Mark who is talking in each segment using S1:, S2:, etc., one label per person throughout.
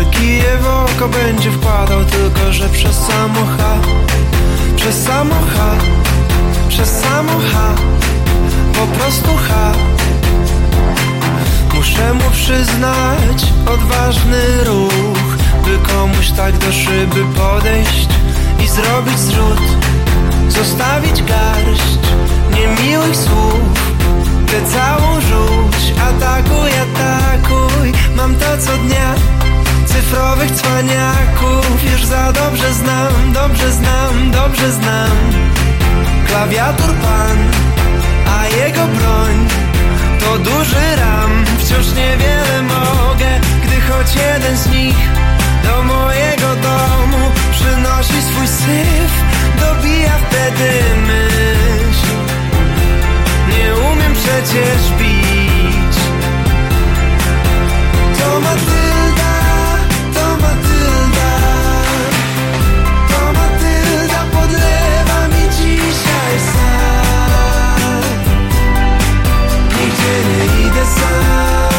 S1: że kije w oko będzie wkładał Tylko, że przez samo Przez samo Przez samo Po prostu H. Muszę mu przyznać odważny ruch By komuś tak do szyby podejść I zrobić zrzut Zostawić garść. Niemiłych słów Tę całą rzuć. Atakuj, atakuj Mam to co dnia Cyfrowych cwaniaków Już za dobrze znam Dobrze znam, dobrze znam. Klawiatur pan A jego broń To duży ram. Wciąż niewiele mogę Gdy choć jeden z nich Do mojego domu Przynosi swój syf Dobija wtedy myśl. Nie umiem przecież bić querer ir
S2: dançar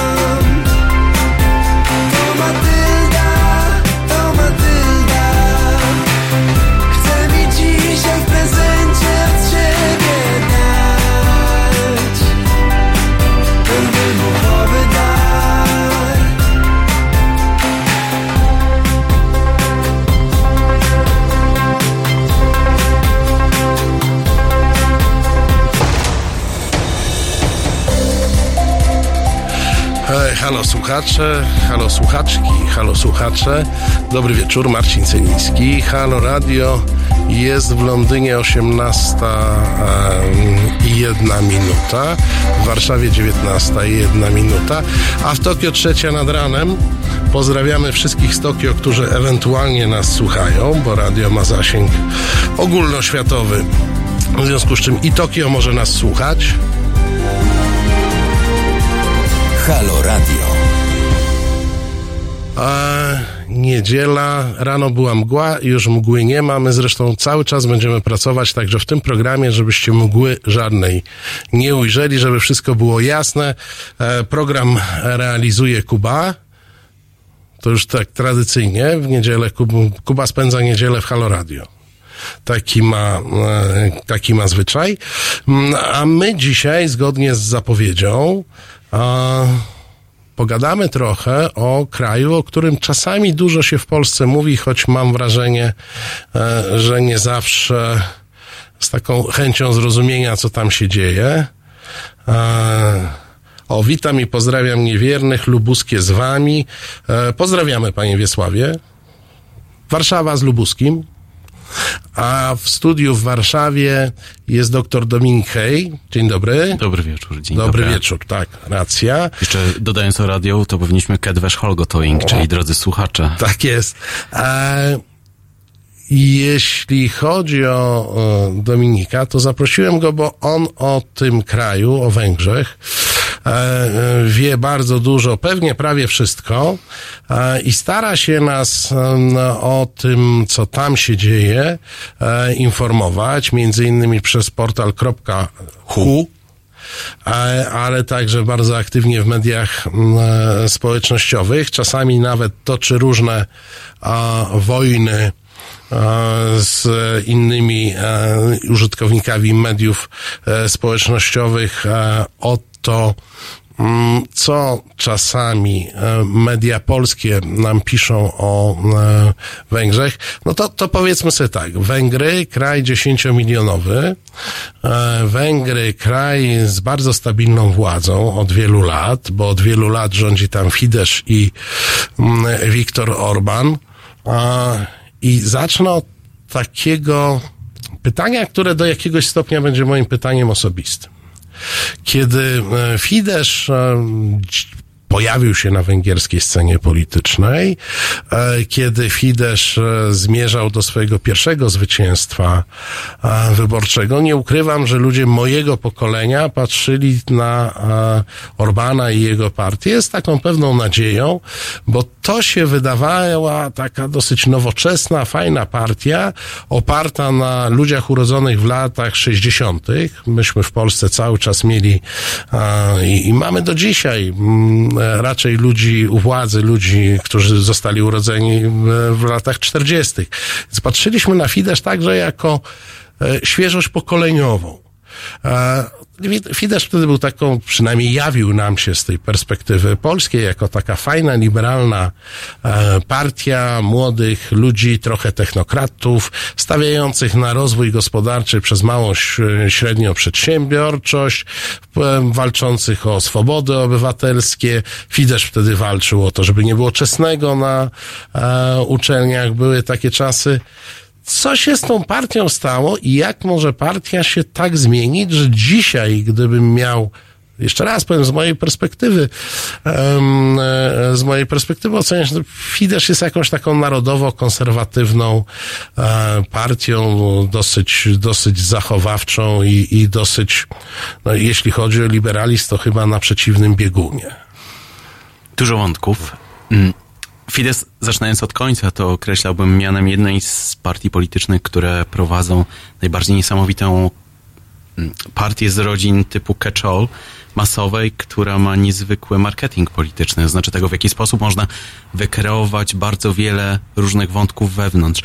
S2: Halo słuchacze, halo słuchaczki, halo słuchacze. Dobry wieczór, Marcin Celiński. Halo Radio. Jest w Londynie 18 em, i 1 minuta, w Warszawie 19 i 1 minuta, a w Tokio trzecia nad ranem. Pozdrawiamy wszystkich z Tokio, którzy ewentualnie nas słuchają, bo radio ma zasięg ogólnoświatowy. W związku z czym i Tokio może nas słuchać.
S3: Halo Radio.
S2: A niedziela, rano była mgła, już mgły nie ma. My zresztą cały czas będziemy pracować także w tym programie, żebyście mgły żadnej nie ujrzeli, żeby wszystko było jasne. E, program realizuje Kuba. To już tak tradycyjnie w niedzielę Kuba, Kuba spędza niedzielę w Halo Radio. Taki ma, e, taki ma zwyczaj. Mm, A my dzisiaj, zgodnie z zapowiedzią, a, pogadamy trochę o kraju, o którym czasami dużo się w Polsce mówi, choć mam wrażenie, e, że nie zawsze z taką chęcią zrozumienia, co tam się dzieje. O, witam i pozdrawiam niewiernych, lubuskie z wami. E, Pozdrawiamy, panie Wiesławie. Warszawa z lubuskim. A w studiu w Warszawie jest doktor Dominik Hej. Dzień dobry.
S4: Dobry wieczór, dzień
S2: Dobry
S4: dobry.
S2: wieczór, tak, racja.
S4: Jeszcze dodając o radio, to powinniśmy Kedwesz Holgotoing, czyli drodzy słuchacze.
S2: Tak jest. E, jeśli chodzi o, Dominika, to zaprosiłem go, bo on o tym kraju, o Węgrzech, wie bardzo dużo, pewnie prawie wszystko e, i stara się nas o tym, co tam się dzieje, e, informować, między innymi przez portal.hu e, ale także bardzo aktywnie w mediach e, społecznościowych. Czasami nawet toczy różne wojny e, z innymi e, użytkownikami mediów e, społecznościowych e, o to, mm, co czasami e, media polskie nam piszą o e, Węgrzech, no to, to powiedzmy sobie tak. Węgry, kraj dziesięciomilionowy, e, Węgry, kraj z bardzo stabilną władzą od wielu lat, bo od wielu lat rządzi tam Fidesz i mm, Viktor Orban. I zacznę od takiego pytania, które do jakiegoś stopnia będzie moim pytaniem osobistym. Kiedy e, Fidesz e, pojawił się na węgierskiej scenie politycznej, e, kiedy Fidesz e, zmierzał do swojego pierwszego zwycięstwa e, wyborczego, nie ukrywam, że ludzie mojego pokolenia patrzyli na Orbana i jego partię z taką pewną nadzieją, bo to się wydawała taka dosyć nowoczesna, fajna partia, oparta na ludziach urodzonych w latach 60. Myśmy w Polsce cały czas mieli i, mamy do dzisiaj mm, raczej ludzi u władzy, ludzi, którzy zostali urodzeni e, w latach 40. Więc patrzyliśmy na Fidesz także jako e, świeżość pokoleniową. E, Fidesz wtedy był taką, przynajmniej jawił nam się z tej perspektywy polskiej, jako taka fajna, liberalna e, partia młodych ludzi, trochę technokratów, stawiających na rozwój gospodarczy przez małą, średnią przedsiębiorczość, e, walczących o swobody obywatelskie. Fidesz wtedy walczył o to, żeby nie było czesnego na uczelniach. Były takie czasy co się z tą partią stało i jak może partia się tak zmienić, że dzisiaj, gdybym miał jeszcze raz powiem, z mojej perspektywy, e, z mojej perspektywy oceniam, że Fidesz jest jakąś taką narodowo-konserwatywną e, partią, dosyć, dosyć zachowawczą i, i dosyć, no, jeśli chodzi o liberalizm, to chyba na przeciwnym biegunie.
S4: Dużo wątków. Fidesz, zaczynając od końca, to określałbym mianem jednej z partii politycznych, które prowadzą najbardziej niesamowitą mm, partię z rodzin typu catch-all masowej, która ma niezwykły marketing polityczny. Znaczy tego, w jaki sposób można wykreować bardzo wiele różnych wątków wewnątrz.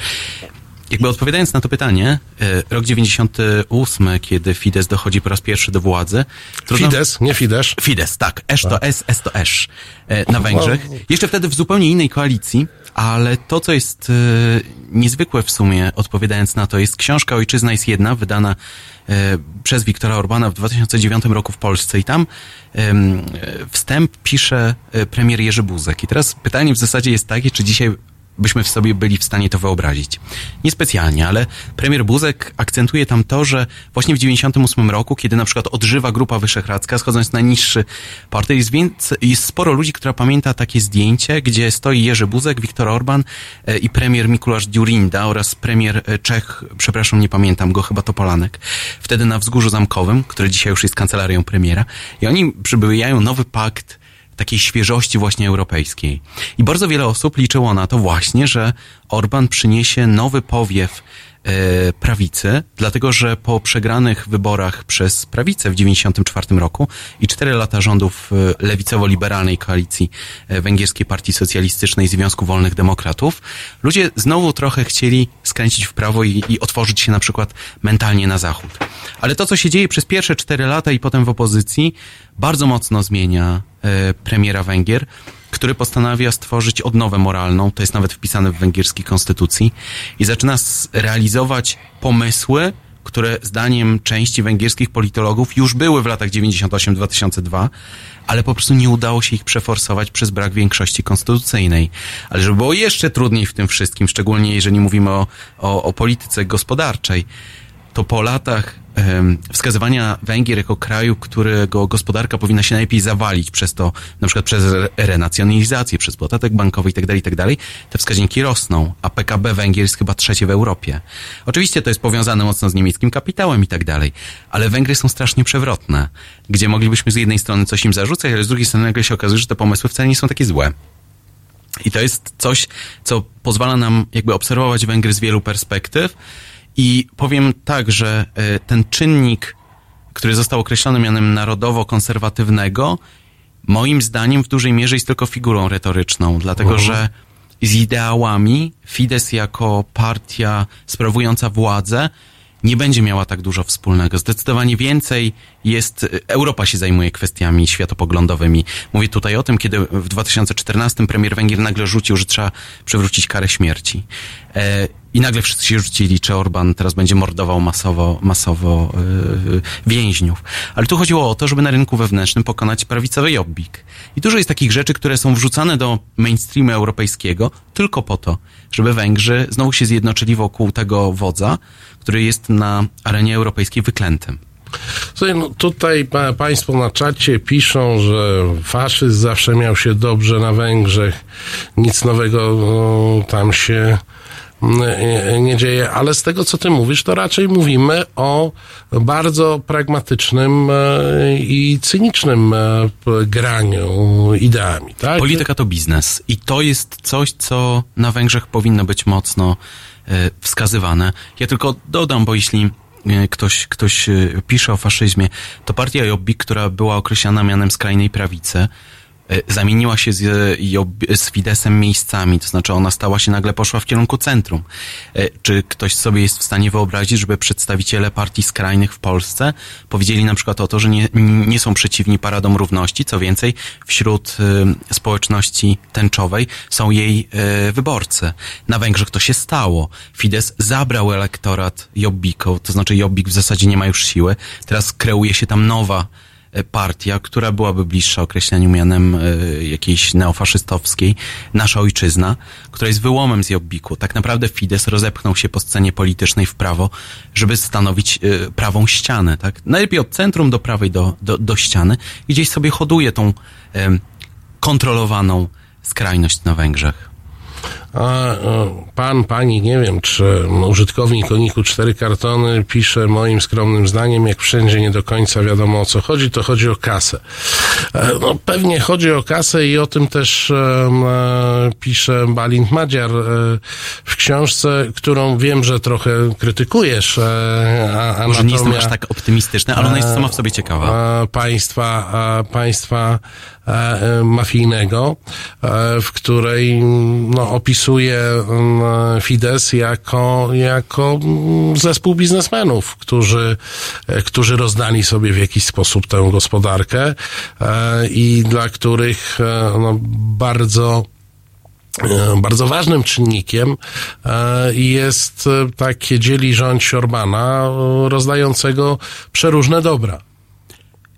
S4: Jakby odpowiadając na to pytanie, e, rok 98, kiedy Fidesz dochodzi po raz pierwszy do władzy.
S2: Trudno... Fidesz, nie Fidesz.
S4: Fidesz, tak. Esz to S, S to Esz e, na Węgrzech. Jeszcze wtedy w zupełnie innej koalicji, ale to, co jest e, niezwykłe w sumie, odpowiadając na to, jest książka Ojczyzna jest jedna, wydana przez Wiktora Orbana w 2009 roku w Polsce i tam wstęp pisze premier Jerzy Buzek. I teraz pytanie w zasadzie jest takie, czy dzisiaj byśmy w sobie byli w stanie to wyobrazić. Niespecjalnie, ale premier Buzek akcentuje tam to, że właśnie w 98 roku, kiedy na przykład odżywa Grupa Wyszehradzka, schodząc na niższy portret, jest, więc, jest sporo ludzi, która pamięta takie zdjęcie, gdzie stoi Jerzy Buzek, Viktor Orban e, i premier Mikulasz Dziurinda oraz premier e, Czech, przepraszam, nie pamiętam go, chyba to Polanek, wtedy na Wzgórzu Zamkowym, który dzisiaj już jest kancelarią premiera i oni przybywają nowy pakt takiej świeżości właśnie europejskiej. I bardzo wiele osób liczyło na to właśnie, że Orban przyniesie nowy powiew prawicy, dlatego że po przegranych wyborach przez prawicę w 1994 roku i cztery lata rządów e, lewicowo-liberalnej koalicji e, Węgierskiej Partii Socjalistycznej Związku Wolnych Demokratów, ludzie znowu trochę chcieli skręcić w prawo i, i otworzyć się na przykład mentalnie na zachód. Ale to, co się dzieje przez pierwsze cztery lata i potem w opozycji, bardzo mocno zmienia E, premiera Węgier, który postanawia stworzyć odnowę moralną, to jest nawet wpisane w węgierskiej konstytucji, i zaczyna realizować pomysły, które zdaniem części węgierskich politologów już były w latach 98-2002, ale po prostu nie udało się ich przeforsować przez brak większości konstytucyjnej. Ale żeby było jeszcze trudniej w tym wszystkim, szczególnie jeżeli mówimy o, o, o polityce gospodarczej, to po latach wskazywania Węgier jako kraju, którego gospodarka powinna się najlepiej zawalić przez to, na przykład przez renacjonalizację, przez podatek bankowy itd., tak itd., tak te wskaźniki rosną, a PKB Węgier jest chyba trzecie w Europie. Oczywiście to jest powiązane mocno z niemieckim kapitałem i tak dalej, ale Węgry są strasznie przewrotne, gdzie moglibyśmy z jednej strony coś im zarzucać, ale z drugiej strony nagle się okazuje, że te pomysły wcale nie są takie złe. I to jest coś, co pozwala nam jakby obserwować Węgry z wielu perspektyw, i powiem tak, że e, ten czynnik, który został określony mianem narodowo-konserwatywnego, moim zdaniem w dużej mierze jest tylko figurą retoryczną, dlatego uh -huh. że z ideałami Fidesz jako partia sprawująca władzę nie będzie miała tak dużo wspólnego. Zdecydowanie więcej jest, Europa się zajmuje kwestiami światopoglądowymi. Mówię tutaj o tym, kiedy w 2014 premier Węgier nagle rzucił, że trzeba przywrócić karę śmierci. E, I nagle wszyscy się rzucili, czy Orban teraz będzie mordował masowo, masowo yy, więźniów. Ale tu chodziło o to, żeby na rynku wewnętrznym pokonać prawicowy jobbik. I dużo jest takich rzeczy, które są wrzucane do mainstreamu europejskiego tylko po to, żeby Węgrzy znowu się zjednoczyli wokół tego wodza, który jest na arenie europejskiej wyklętym.
S2: Słuchaj, no tutaj pa, Państwo na czacie piszą, że faszyzm zawsze miał się dobrze na Węgrzech, nic nowego no, tam się nie, dzieje, ale z tego, co ty mówisz, to raczej mówimy o bardzo pragmatycznym e, i cynicznym e, graniu ideami, tak?
S4: Polityka to biznes i to jest coś, co na Węgrzech powinno być mocno e, wskazywane. Ja tylko dodam, bo jeśli ktoś, ktoś pisze o faszyzmie, to partia Jobbik, która była określana mianem skrajnej prawicy, zamieniła się z, z Fidesem miejscami, to znaczy ona stała się nagle poszła w kierunku centrum. E, Czy ktoś sobie jest w stanie wyobrazić, żeby przedstawiciele partii skrajnych w Polsce powiedzieli na przykład o to, że nie, nie są przeciwni paradom równości, co więcej, wśród e, społeczności tęczowej są jej e, wyborcy. Na Węgrzech to się stało. Fides zabrał elektorat Jobbiko, to znaczy Jobbik w zasadzie nie ma już siły. Teraz kreuje się tam nowa e, partia, która byłaby bliższa określeniu mianem e, jakiejś neofaszystowskiej, nasza ojczyzna, która jest wyłomem z Jobbiku. Tak naprawdę Fidesz rozepchnął się po scenie politycznej w prawo, żeby stanowić e, prawą ścianę, tak? Najlepiej od centrum do prawej do, do, do ściany i gdzieś sobie hoduje tą kontrolowaną skrajność na Węgrzech.
S2: A e, pan, pani, nie wiem, czy użytkownik Oniku 4 kartony pisze moim skromnym zdaniem, jak wszędzie nie do końca wiadomo o co chodzi, to chodzi o kasę. E, No, pewnie chodzi o kasę i o tym też e, pisze Balint Madziar w książce, którą wiem, że trochę krytykujesz. A,
S4: Może nie jestem aż tak optymistyczny, ale ona jest sama w sobie ciekawa.
S2: państwa, państwa mafijnego, e, w której no, opisuje mm, Fidesz jako, jako mm, zespół biznesmenów, którzy, e, którzy rozdali sobie w jakiś sposób tę gospodarkę e, i dla których e, no, bardzo e, bardzo ważnym czynnikiem e, jest e, takie dzieli rządź Orbana, e, rozdającego przeróżne dobra.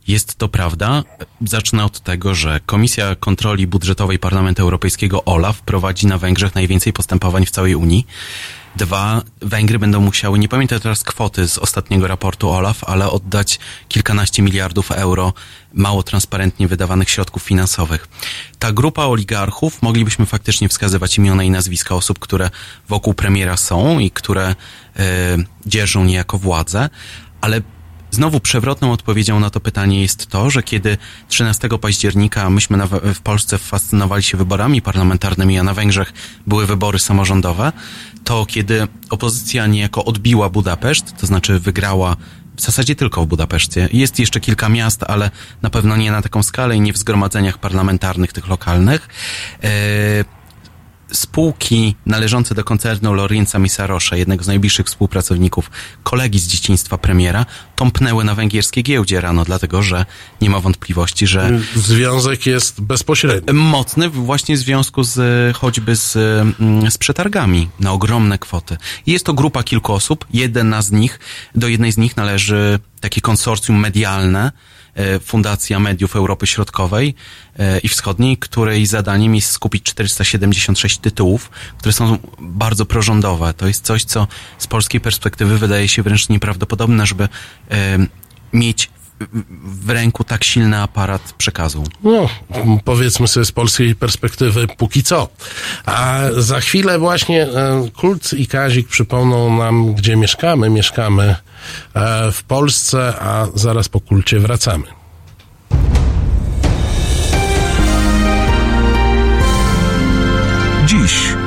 S4: Jest to prawda. Zacznę od tego, że Komisja Kontroli Budżetowej Parlamentu Europejskiego OLAF prowadzi na Węgrzech najwięcej postępowań w całej Unii. Dwa, Węgry będą musiały, nie pamiętam teraz kwoty z ostatniego raportu OLAF, ale oddać kilkanaście miliardów euro mało transparentnie wydawanych środków finansowych. Ta grupa oligarchów, moglibyśmy faktycznie wskazywać imiona i nazwiska osób, które wokół premiera są i które e, dzierżą niejako władzę, ale Znowu przewrotną odpowiedzią na to pytanie jest to, że kiedy 13 października myśmy na, w Polsce fascynowali się wyborami parlamentarnymi, a na Węgrzech były wybory samorządowe, to kiedy opozycja niejako odbiła Budapeszt, to znaczy wygrała w zasadzie tylko w Budapeszcie. Jest jeszcze kilka miast, ale na pewno nie na taką skalę i nie w zgromadzeniach parlamentarnych tych lokalnych. E, spółki należące do koncernu Lorenza Misarosza, jednego z najbliższych współpracowników, kolegi z dzieciństwa premiera, tąpnęły na węgierskiej giełdzie rano, dlatego że nie ma wątpliwości, że
S2: Związek jest bezpośredni.
S4: mocny właśnie w związku z choćby z, mm, z przetargami na ogromne kwoty. Jest to grupa kilku osób. Jedna z nich, do jednej z nich należy takie konsorcjum medialne, Fundacja Mediów Europy Środkowej e, i Wschodniej, której zadaniem jest skupić 476 tytułów, które są bardzo prorządowe. To jest coś, co z polskiej perspektywy wydaje się wręcz nieprawdopodobne, żeby e, mieć w- ręku tak silny aparat przekazu.
S2: No, powiedzmy sobie z polskiej perspektywy, póki co. A za chwilę właśnie e, Kult i Kazik przypomną nam, gdzie mieszkamy. Mieszkamy e, w Polsce, a zaraz po kulcie wracamy.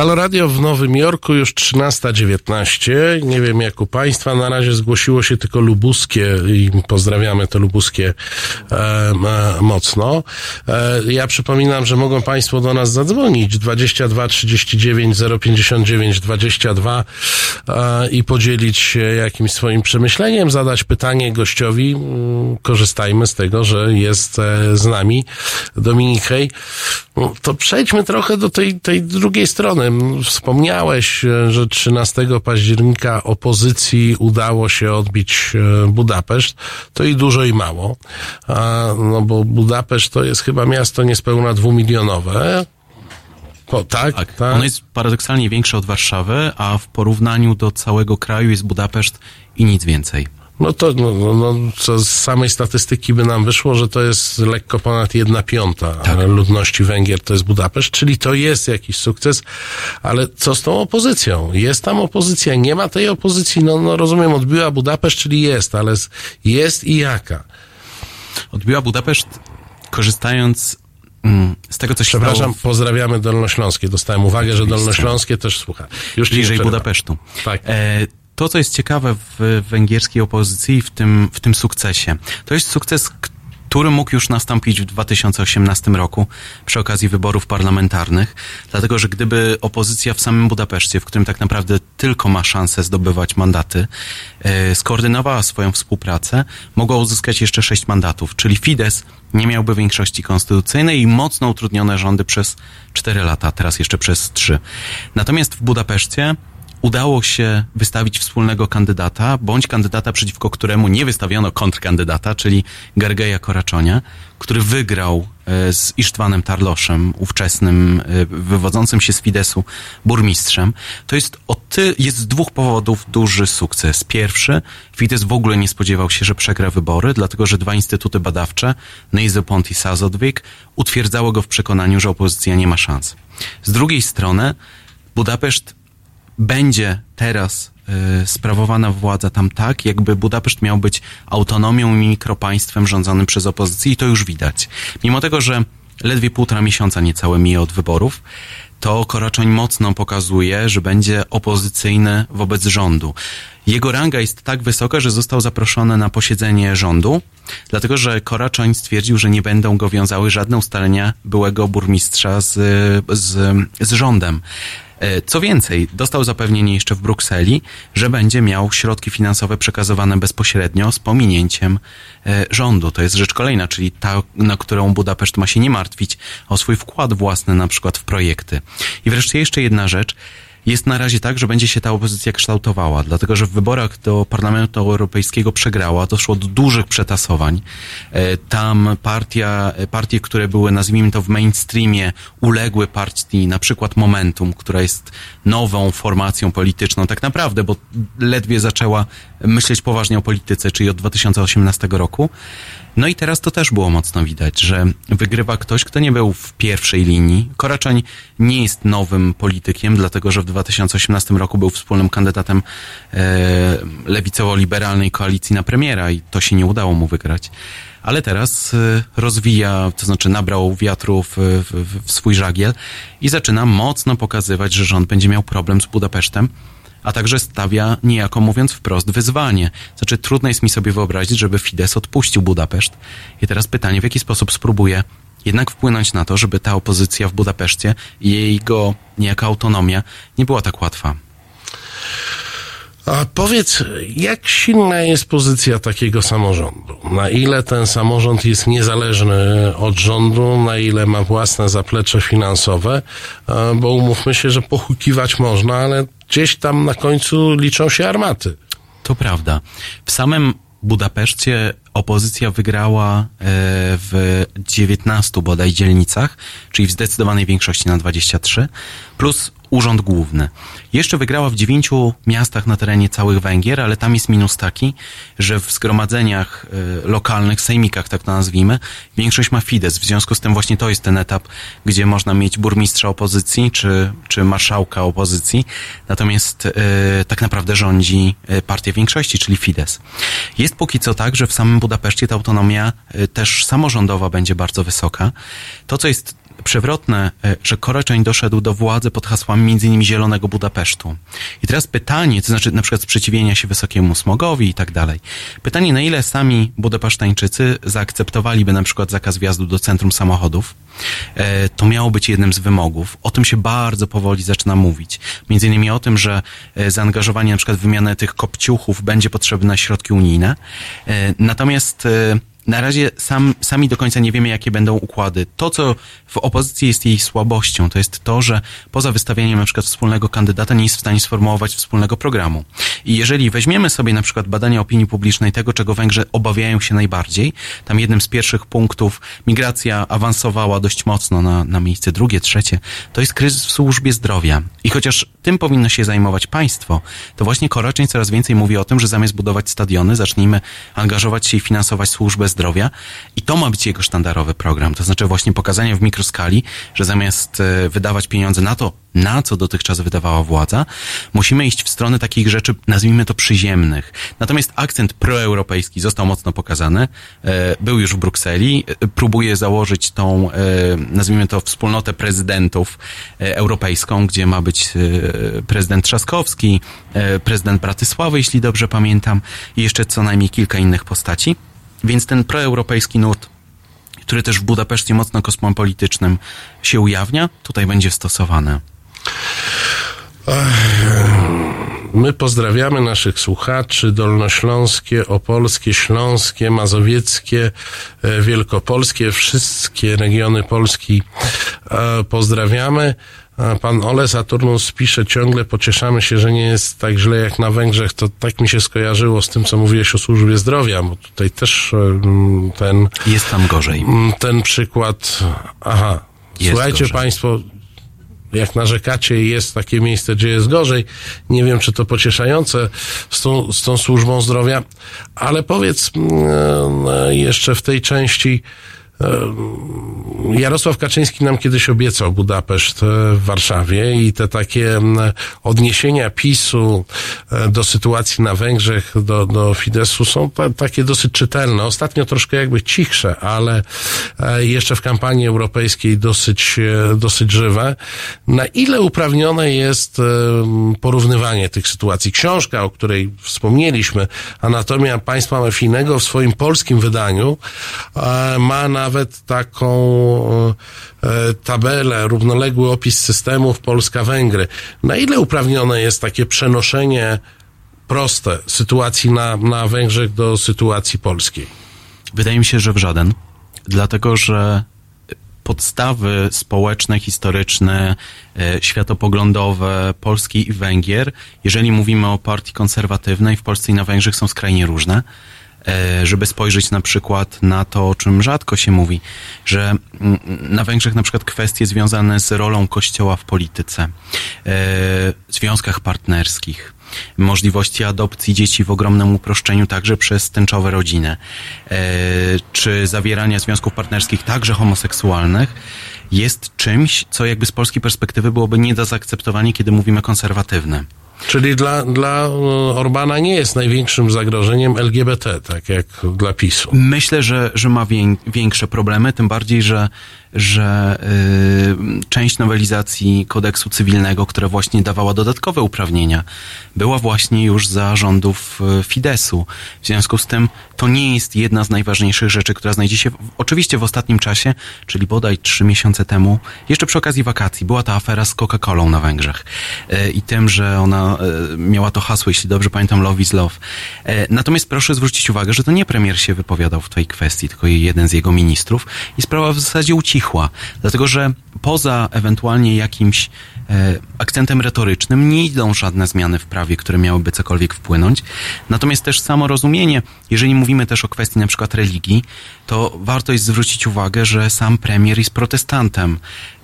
S2: Halo Radio w Nowym Jorku już 13.19. Nie wiem jak u Państwa. Na razie zgłosiło się tylko lubuskie i pozdrawiamy to lubuskie e, e, mocno. E, ja przypominam, że mogą Państwo do nas zadzwonić 22 39 059 22 e, i podzielić się jakimś swoim przemyśleniem, zadać pytanie gościowi. Mm, Korzystajmy z tego, że jest e, z nami Dominik Hej. To przejdźmy trochę do tej, tej drugiej strony. Wspomniałeś, e, że 13 października opozycji udało się odbić e, Budapeszt. To i dużo i mało. No bo Budapeszt to jest chyba miasto niespełna dwumilionowe. Tak,
S4: Tak,
S2: tak.
S4: ono jest paradoksalnie większe od Warszawy, a w porównaniu do całego kraju jest Budapeszt i nic więcej.
S2: No to no, no, no, co z samej statystyki by nam wyszło, że to jest lekko ponad jedna piąta ludności Węgier to jest Budapeszt, czyli to jest jakiś sukces, ale co z tą opozycją? Jest tam opozycja, nie ma tej opozycji, no, no rozumiem, odbiła Budapeszt, czyli jest, ale jest i jaka?
S4: Odbiła Budapeszt korzystając mm, z tego, co się
S2: Przepraszam,
S4: stało
S2: pozdrawiamy Dolnośląskie. Dostałem uwagę, że Dolnośląskie też słucha. Już
S4: bliżej. Budapesztu.
S2: Tak.
S4: E, to, co jest ciekawe w węgierskiej opozycji w tym, w tym sukcesie, to jest sukces, który mógł już nastąpić w 2018 roku przy okazji wyborów parlamentarnych, dlatego że gdyby opozycja w samym Budapeszcie, w którym tak naprawdę tylko ma szansę zdobywać mandaty, e, skoordynowała swoją współpracę, mogła uzyskać jeszcze sześć mandatów, czyli Fidesz nie miałby większości konstytucyjnej i mocno utrudnione rządy przez cztery lata, teraz jeszcze przez trzy. Natomiast w Budapeszcie udało się wystawić wspólnego kandydata, bądź kandydata, przeciwko któremu nie wystawiono kontrkandydata, czyli Gergeja Koraczonia, który wygrał e, z Isztwanem Tarloszem, ówczesnym, e, wywodzącym się z Fidesu burmistrzem. To jest, o ty, jest z dwóch powodów duży sukces. Pierwszy, Fidesz w ogóle nie spodziewał się, że przegra wybory, dlatego że dwa instytuty badawcze, Neizopont i Sazodwik, utwierdzały go w przekonaniu, że opozycja nie ma szans. Z drugiej strony, Budapeszt będzie teraz y, sprawowana władza tam tak, jakby Budapeszt miał być autonomią i mikropaństwem rządzonym przez opozycję i to już widać. Mimo tego, że ledwie półtora miesiąca niecałe mija od wyborów, to Koraczoń mocno pokazuje, że będzie opozycyjny wobec rządu. Jego ranga jest tak wysoka, że został zaproszony na posiedzenie rządu, dlatego że Koraczoń stwierdził, że nie będą go wiązały żadne ustalenia byłego burmistrza z, z, z rządem. E, Co więcej, dostał zapewnienie jeszcze w Brukseli, że będzie miał środki finansowe przekazywane bezpośrednio z pominięciem e, rządu. To jest rzecz kolejna, czyli ta, na którą Budapeszt ma się nie martwić o swój wkład własny, na przykład w projekty. I wreszcie jeszcze jedna rzecz. Jest na razie tak, że będzie się ta opozycja kształtowała, dlatego że w wyborach do Parlamentu Europejskiego przegrała, doszło do dużych przetasowań. E, Tam partia, e, partie, które były, nazwijmy to w mainstreamie, uległy partii, na przykład Momentum, która jest nową formacją polityczną, tak naprawdę, bo ledwie zaczęła myśleć poważnie o polityce, czyli od 2018 roku. No i teraz to też było mocno widać, że wygrywa ktoś, kto nie był w pierwszej linii. Koraczoń nie jest nowym politykiem, dlatego że w 2018 roku był wspólnym kandydatem e, lewicowo-liberalnej koalicji na premiera i to się nie udało mu wygrać. Ale teraz e, rozwija, to znaczy nabrał wiatru w, w, w swój żagiel i zaczyna mocno pokazywać, że rząd będzie miał problem z Budapesztem a także stawia niejako mówiąc wprost wyzwanie. Znaczy trudno jest mi sobie wyobrazić, żeby Fidesz odpuścił Budapeszt. I teraz pytanie, w jaki sposób spróbuje jednak wpłynąć na to, żeby ta opozycja w Budapeszcie i jego niejaka autonomia nie była tak łatwa.
S2: A powiedz, jak silna jest pozycja takiego samorządu? Na ile ten samorząd jest niezależny od rządu, na ile ma własne zaplecze finansowe? Bo umówmy się, że pochukiwać można, ale gdzieś tam na końcu liczą się armaty.
S4: To prawda. W samym Budapeszcie opozycja wygrała e, w 19 bodaj dzielnicach, czyli w zdecydowanej większości na 23, plus Urząd Główny. Jeszcze wygrała w dziewięciu miastach na terenie całych Węgier, ale tam jest minus taki, że w zgromadzeniach e, lokalnych, sejmikach tak to nazwijmy, większość ma Fidesz. W związku z tym właśnie to jest ten etap, gdzie można mieć burmistrza opozycji czy, czy marszałka opozycji, natomiast e, tak naprawdę rządzi e, partia większości, czyli Fidesz. Jest póki co tak, że w samym Budapeszcie ta autonomia e, też samorządowa będzie bardzo wysoka. To, co jest przewrotne, e, że Koreczeń doszedł do władzy pod hasłami m.in. Zielonego Budapesztu. I teraz pytanie, to znaczy na przykład sprzeciwienia się wysokiemu smogowi i tak dalej. Pytanie, na ile sami Budapesztańczycy zaakceptowaliby na przykład zakaz wjazdu do centrum samochodów. E, To miało być jednym z wymogów. O tym się bardzo powoli zaczyna mówić. Między innymi o tym, że e, zaangażowanie na przykład w wymianę tych kopciuchów będzie potrzebne na środki unijne. Natomiast na razie sam, sami do końca nie wiemy, jakie będą układy. To, co w opozycji jest jej słabością, to jest to, że poza wystawianiem na przykład wspólnego kandydata nie jest w stanie sformułować wspólnego programu. I jeżeli weźmiemy sobie na przykład badania opinii publicznej tego, czego Węgrzy obawiają się najbardziej, tam jednym z pierwszych punktów migracja awansowała dość mocno na, na miejsce drugie, trzecie, to jest kryzys w służbie zdrowia. I chociaż tym powinno się zajmować państwo, to właśnie Koraczeń coraz więcej mówi o tym, że zamiast budować stadiony, zacznijmy angażować się i finansować służbę zdrowia. I to ma być jego sztandarowy program. To znaczy właśnie pokazanie w mikroskali, że zamiast e, wydawać pieniądze na to, na co dotychczas wydawała władza, musimy iść w stronę takich rzeczy, nazwijmy to przyziemnych. Natomiast akcent proeuropejski został mocno pokazany. E, Był już w Brukseli. E, Próbuje założyć tą, nazwijmy to, wspólnotę prezydentów europejską, gdzie ma być prezydent Trzaskowski, prezydent Bratysławy, jeśli dobrze pamiętam, i jeszcze co najmniej kilka innych postaci. Więc ten proeuropejski nurt który też w Budapeszcie mocno kosmopolitycznym się ujawnia, tutaj będzie stosowany.
S2: My pozdrawiamy naszych słuchaczy dolnośląskie, opolskie, śląskie, mazowieckie, e, wielkopolskie, wszystkie regiony Polski e, pozdrawiamy. Pan Ole Saturnus pisze ciągle, pocieszamy się, że nie jest tak źle jak na Węgrzech. To tak mi się skojarzyło z tym, co mówiłeś o służbie zdrowia, bo tutaj też ten,
S4: Jest tam gorzej.
S2: ten przykład. Aha.
S4: Jest
S2: Słuchajcie
S4: gorzej.
S2: Państwo, jak narzekacie jest takie miejsce, gdzie jest gorzej, nie wiem, czy to pocieszające z tą, z tą służbą zdrowia, ale powiedz e, jeszcze w tej części, Jarosław Kaczyński nam kiedyś obiecał Budapeszt e, w Warszawie i te takie odniesienia PiSu e, do sytuacji na Węgrzech, do, do Fideszu są ta, takie dosyć czytelne. Ostatnio troszkę jakby cichsze, ale e, jeszcze w kampanii europejskiej dosyć, dosyć żywe. Na ile uprawnione jest porównywanie tych sytuacji? Książka, o której wspomnieliśmy, Anatomia Państwa Mafijnego w swoim polskim wydaniu ma nawet taką e, tabelę, równoległy opis systemów Polska-Węgry. Na ile uprawnione jest takie przenoszenie proste sytuacji na, na Węgrzech do sytuacji polskiej?
S4: Wydaje mi się, że w żaden. Dlatego, że podstawy społeczne, historyczne, e, światopoglądowe Polski i Węgier, jeżeli mówimy o partii konserwatywnej, w Polsce i na Węgrzech są skrajnie różne. E, Żeby spojrzeć na przykład na to, o czym rzadko się mówi, że mm, na Węgrzech na przykład kwestie związane z rolą Kościoła w polityce, e, związkach partnerskich, możliwości adopcji dzieci w ogromnym uproszczeniu także przez tęczowe rodziny, e, czy zawierania związków partnerskich także homoseksualnych, jest czymś, co jakby z polskiej perspektywy byłoby nie do zaakceptowania, kiedy mówimy konserwatywne.
S2: Czyli dla, dla e, Orbana nie jest największym zagrożeniem LGBT, tak jak dla PiSu.
S4: Myślę, że, że ma wię, większe problemy, tym bardziej, że, że y, część nowelizacji kodeksu cywilnego, która właśnie dawała dodatkowe uprawnienia, była właśnie już za rządów y, Fidesu. W związku z tym to nie jest jedna z najważniejszych rzeczy, która znajdzie się w, oczywiście w ostatnim czasie, czyli bodaj trzy miesiące temu, jeszcze przy okazji wakacji, była ta afera z Coca-Colą na Węgrzech y, i tym, że ona e, miała to hasło, jeśli dobrze pamiętam, Love is Love. E, natomiast proszę zwrócić uwagę, że to nie premier się wypowiadał w tej kwestii, tylko jeden z jego ministrów i sprawa w zasadzie ucichła. Dlatego, że poza ewentualnie jakimś e, akcentem retorycznym nie idą żadne zmiany w prawie, które miałyby cokolwiek wpłynąć. Natomiast też samo rozumienie, jeżeli mówimy też o kwestii na przykład religii, to warto jest zwrócić uwagę, że sam premier jest protestantem.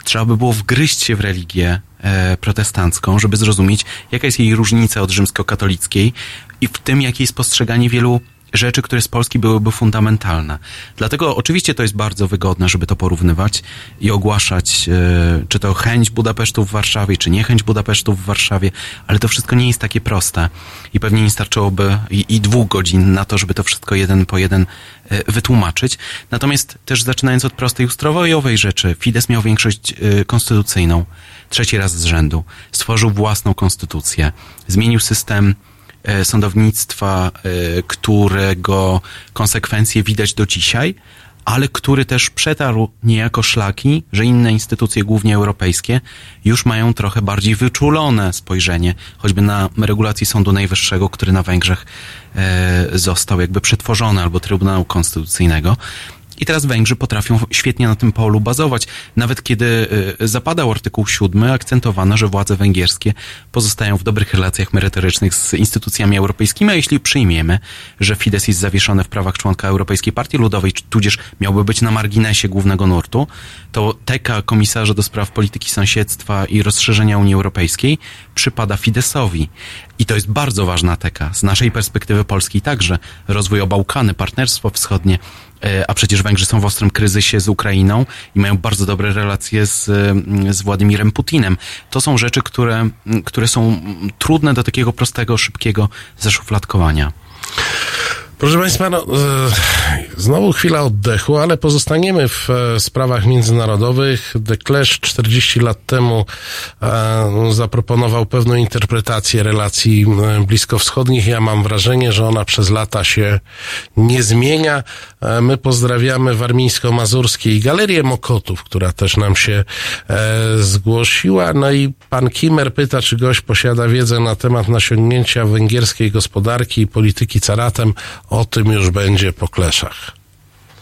S4: Trzeba by było wgryźć się w religię e, protestancką, żeby zrozumieć, jaka jest jej różnica od rzymskokatolickiej i w tym, jakie jest postrzeganie wielu rzeczy, które z Polski byłyby fundamentalne. Dlatego oczywiście to jest bardzo wygodne, żeby to porównywać i ogłaszać, e, czy to chęć Budapesztu w Warszawie, czy niechęć Budapesztu w Warszawie, ale to wszystko nie jest takie proste i pewnie nie starczyłoby i, i dwóch godzin na to, żeby to wszystko jeden po jeden e, wytłumaczyć. Natomiast też zaczynając od prostej ustrojowej rzeczy, Fidesz miał większość e, konstytucyjną, trzeci raz z rzędu, stworzył własną konstytucję, zmienił system sądownictwa, e, którego konsekwencje widać do dzisiaj, ale który też przetarł niejako szlaki, że inne instytucje, głównie europejskie, już mają trochę bardziej wyczulone spojrzenie, choćby na regulacje Sądu Najwyższego, który na Węgrzech e, został jakby przetworzony, albo Trybunału Konstytucyjnego. I teraz Węgrzy potrafią świetnie na tym polu bazować. Nawet kiedy y, zapadał artykuł 7, akcentowano, że władze węgierskie pozostają w dobrych relacjach merytorycznych z instytucjami europejskimi, a jeśli przyjmiemy, że Fidesz jest zawieszony w prawach członka Europejskiej Partii Ludowej, tudzież miałby być na marginesie głównego nurtu, to teka komisarza do spraw polityki sąsiedztwa i rozszerzenia Unii Europejskiej przypada Fideszowi. I to jest bardzo ważna teka. Z naszej perspektywy polskiej także rozwój o Bałkany, partnerstwo wschodnie, E, a przecież Węgrzy są w ostrym kryzysie z Ukrainą i mają bardzo dobre relacje z, mm, z Władimirem Putinem. To są rzeczy, które, mm, które są trudne do takiego prostego, szybkiego zaszufladkowania.
S2: Proszę Państwa, no, e, znowu chwila oddechu, ale pozostaniemy w e, sprawach międzynarodowych. Declerc 40 lat temu e, zaproponował pewną interpretację relacji bliskowschodnich. Ja mam wrażenie, że ona przez lata się nie zmienia. My pozdrawiamy warmińsko-mazurskie i Galerię Mokotów, która też nam się zgłosiła. No i pan Kimer pyta, czy gość posiada wiedzę na temat nasiągnięcia węgierskiej gospodarki i polityki caratem o tym już będzie po kleszach.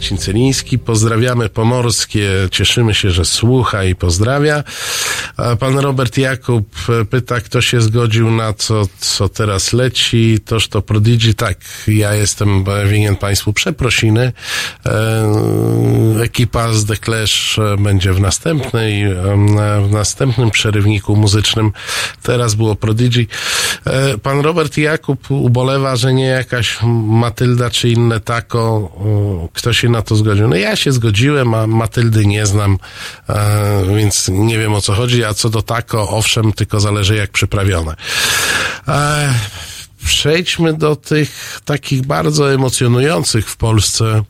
S2: Marcin Celiński. Pozdrawiamy Pomorskie. Cieszymy się, że słucha i pozdrawia. Pan Robert Jakub pyta, kto się zgodził na co, co teraz leci. Toż to Prodigy. Tak, ja jestem winien Państwu przeprosiny. E, ekipa z The Clash e, będzie w następnej, e, w następnym przerywniku muzycznym. Teraz było Prodigy. Pan Robert Jakub ubolewa, że nie jakaś Matylda czy inne tako, kto się na to zgodził. No ja się zgodziłem, a Matyldy nie znam, więc nie wiem o co chodzi, a co do tako, owszem, tylko zależy jak przyprawione. Przejdźmy do tych takich bardzo emocjonujących w Polsce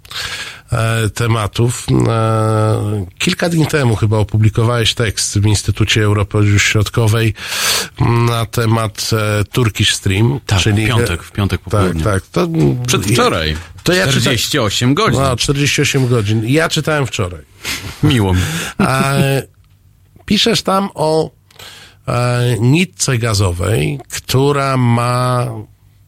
S2: e, tematów. E, kilka dni temu chyba opublikowałeś tekst w Instytucie Europy Środkowej na temat e, Turkish Stream.
S4: Tak,
S2: czyli
S4: w piątek, w piątek po
S2: Tak, tak. To,
S4: Przedwczoraj.
S2: To ja czyta-
S4: 48 godzin.
S2: No, 48 godzin. Ja czytałem wczoraj.
S4: Miło mi.
S2: A, piszesz tam o nitce gazowej, która ma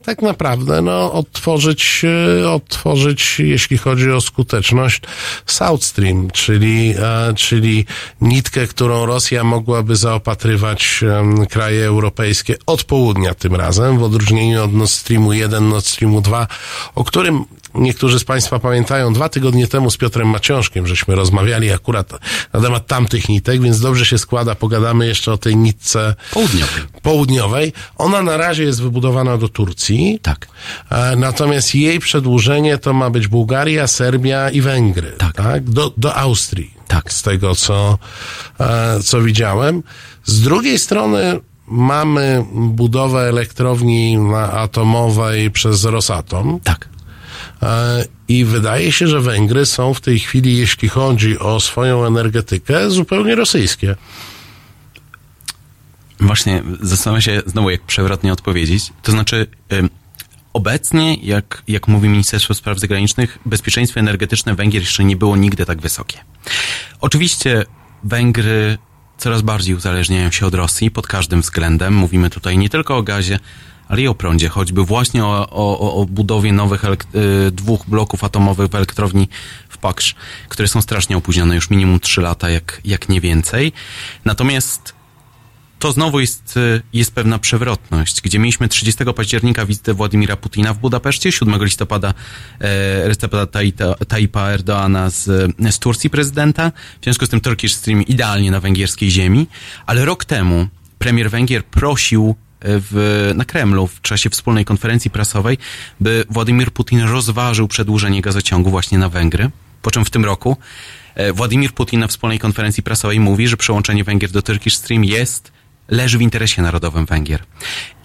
S2: tak naprawdę no, odtworzyć, e, odtworzyć, jeśli chodzi o skuteczność, South Stream, czyli, e, czyli nitkę, którą Rosja mogłaby zaopatrywać kraje europejskie od południa tym razem, w odróżnieniu od Nord Streamu 1, Nord Streamu 2, o którym niektórzy z Państwa pamiętają, dwa tygodnie temu z Piotrem Maciążkiem żeśmy rozmawiali akurat na temat tamtych nitek, więc dobrze się składa, pogadamy jeszcze o tej nitce
S4: Południowej.
S2: południowej. Ona na razie jest wybudowana do Turcji.
S4: Tak.
S2: E, Natomiast jej przedłużenie to ma być Bułgaria, Serbia i Węgry.
S4: Tak.
S2: Do, do Austrii.
S4: Tak.
S2: Z tego, co, e, co widziałem. Z drugiej strony mamy budowę elektrowni atomowej przez Rosatom.
S4: Tak.
S2: E, I wydaje się, że Węgry są w tej chwili, jeśli chodzi o swoją energetykę, zupełnie rosyjskie.
S4: Właśnie zastanawiam się znowu, jak przewrotnie odpowiedzieć. To znaczy, obecnie, jak, jak mówi Ministerstwo Spraw Zagranicznych, bezpieczeństwo energetyczne Węgier jeszcze nie było nigdy tak wysokie. Oczywiście Węgry coraz bardziej uzależniają się od Rosji pod każdym względem. Mówimy tutaj nie tylko o gazie, ale i o prądzie, choćby właśnie o, o, o- budowie nowych y, dwóch bloków atomowych w elektrowni w Paksz, które są strasznie opóźnione, już minimum 3 lata, jak, jak nie więcej. Natomiast to znowu jest, y, jest pewna przewrotność, gdzie mieliśmy 30 października wizytę Władimira Putina w Budapeszcie, 7 listopada e, Recepa Tayyipa Erdoana z, z Turcji prezydenta, w związku z tym Turkish Stream idealnie na węgierskiej ziemi, ale rok temu premier Węgier prosił e, w, na Kremlu w czasie wspólnej konferencji prasowej, by Władimir Putin rozważył przedłużenie gazociągu właśnie na Węgry, po czym w tym roku e, Władimir Putin na wspólnej konferencji prasowej mówi, że przyłączenie Węgier do Turkish Stream jest, leży w interesie narodowym Węgier.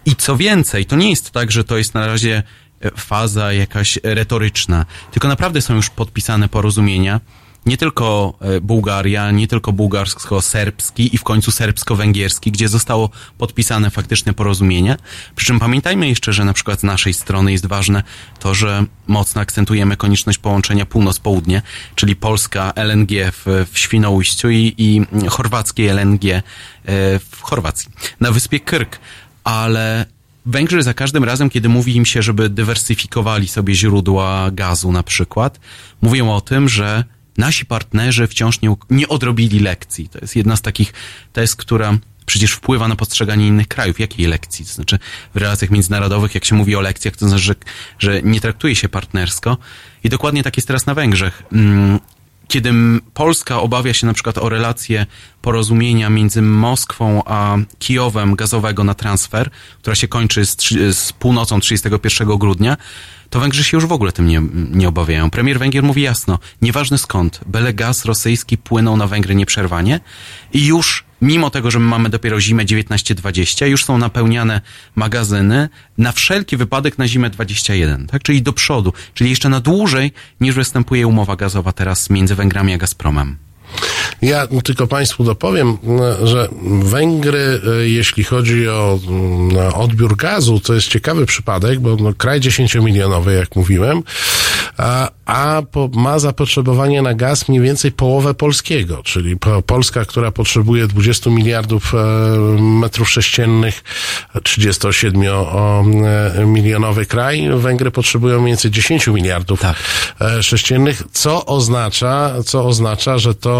S4: I co więcej, to nie jest tak, że to jest na razie e, faza jakaś retoryczna, tylko naprawdę są już podpisane porozumienia, nie tylko e, Bułgaria, nie tylko bułgarsko-serbski i w końcu serbsko-węgierski, gdzie zostało podpisane faktyczne porozumienie. Przy czym pamiętajmy jeszcze, że na przykład z naszej strony jest ważne to, że mocno akcentujemy konieczność połączenia północ-południe, czyli Polska LNG w, w Świnoujściu i, i chorwackie LNG e, w Chorwacji, na wyspie Krk. Ale Węgrzy za każdym razem, kiedy mówi im się, żeby dywersyfikowali sobie źródła gazu na przykład, mówią o tym, że nasi partnerzy wciąż nie, nie odrobili lekcji. To jest jedna z takich tez, która przecież wpływa na postrzeganie innych krajów. Jakiej lekcji? To znaczy w relacjach międzynarodowych, jak się mówi o lekcjach, to znaczy, że, że nie traktuje się partnersko. I dokładnie tak jest teraz na Węgrzech. Kiedy Polska obawia się na przykład o relacje porozumienia między Moskwą a Kijowem gazowego na transfer, która się kończy z, z północą 31 grudnia, to Węgrzy się już w ogóle tym nie, nie obawiają. Premier Węgier mówi jasno, nieważne skąd, byle gaz rosyjski płynął na Węgry nieprzerwanie i już mimo tego, że my mamy dopiero zimę 19-20, już są napełniane magazyny na wszelki wypadek na zimę 21, tak? Czyli do przodu, czyli jeszcze na dłużej niż występuje umowa gazowa teraz między Węgrami a Gazpromem.
S2: Ja tylko Państwu dopowiem, że Węgry, e, jeśli chodzi o mm, odbiór gazu, to jest ciekawy przypadek, bo no, kraj 10-milionowy, jak mówiłem, a, a po, ma zapotrzebowanie na gaz mniej więcej połowę polskiego, czyli po, Polska, która potrzebuje 20 miliardów e, metrów sześciennych, 37-milionowy kraj, Węgry potrzebują mniej więcej 10 miliardów
S4: Tak.
S2: e, sześciennych, co oznacza, co oznacza, że to,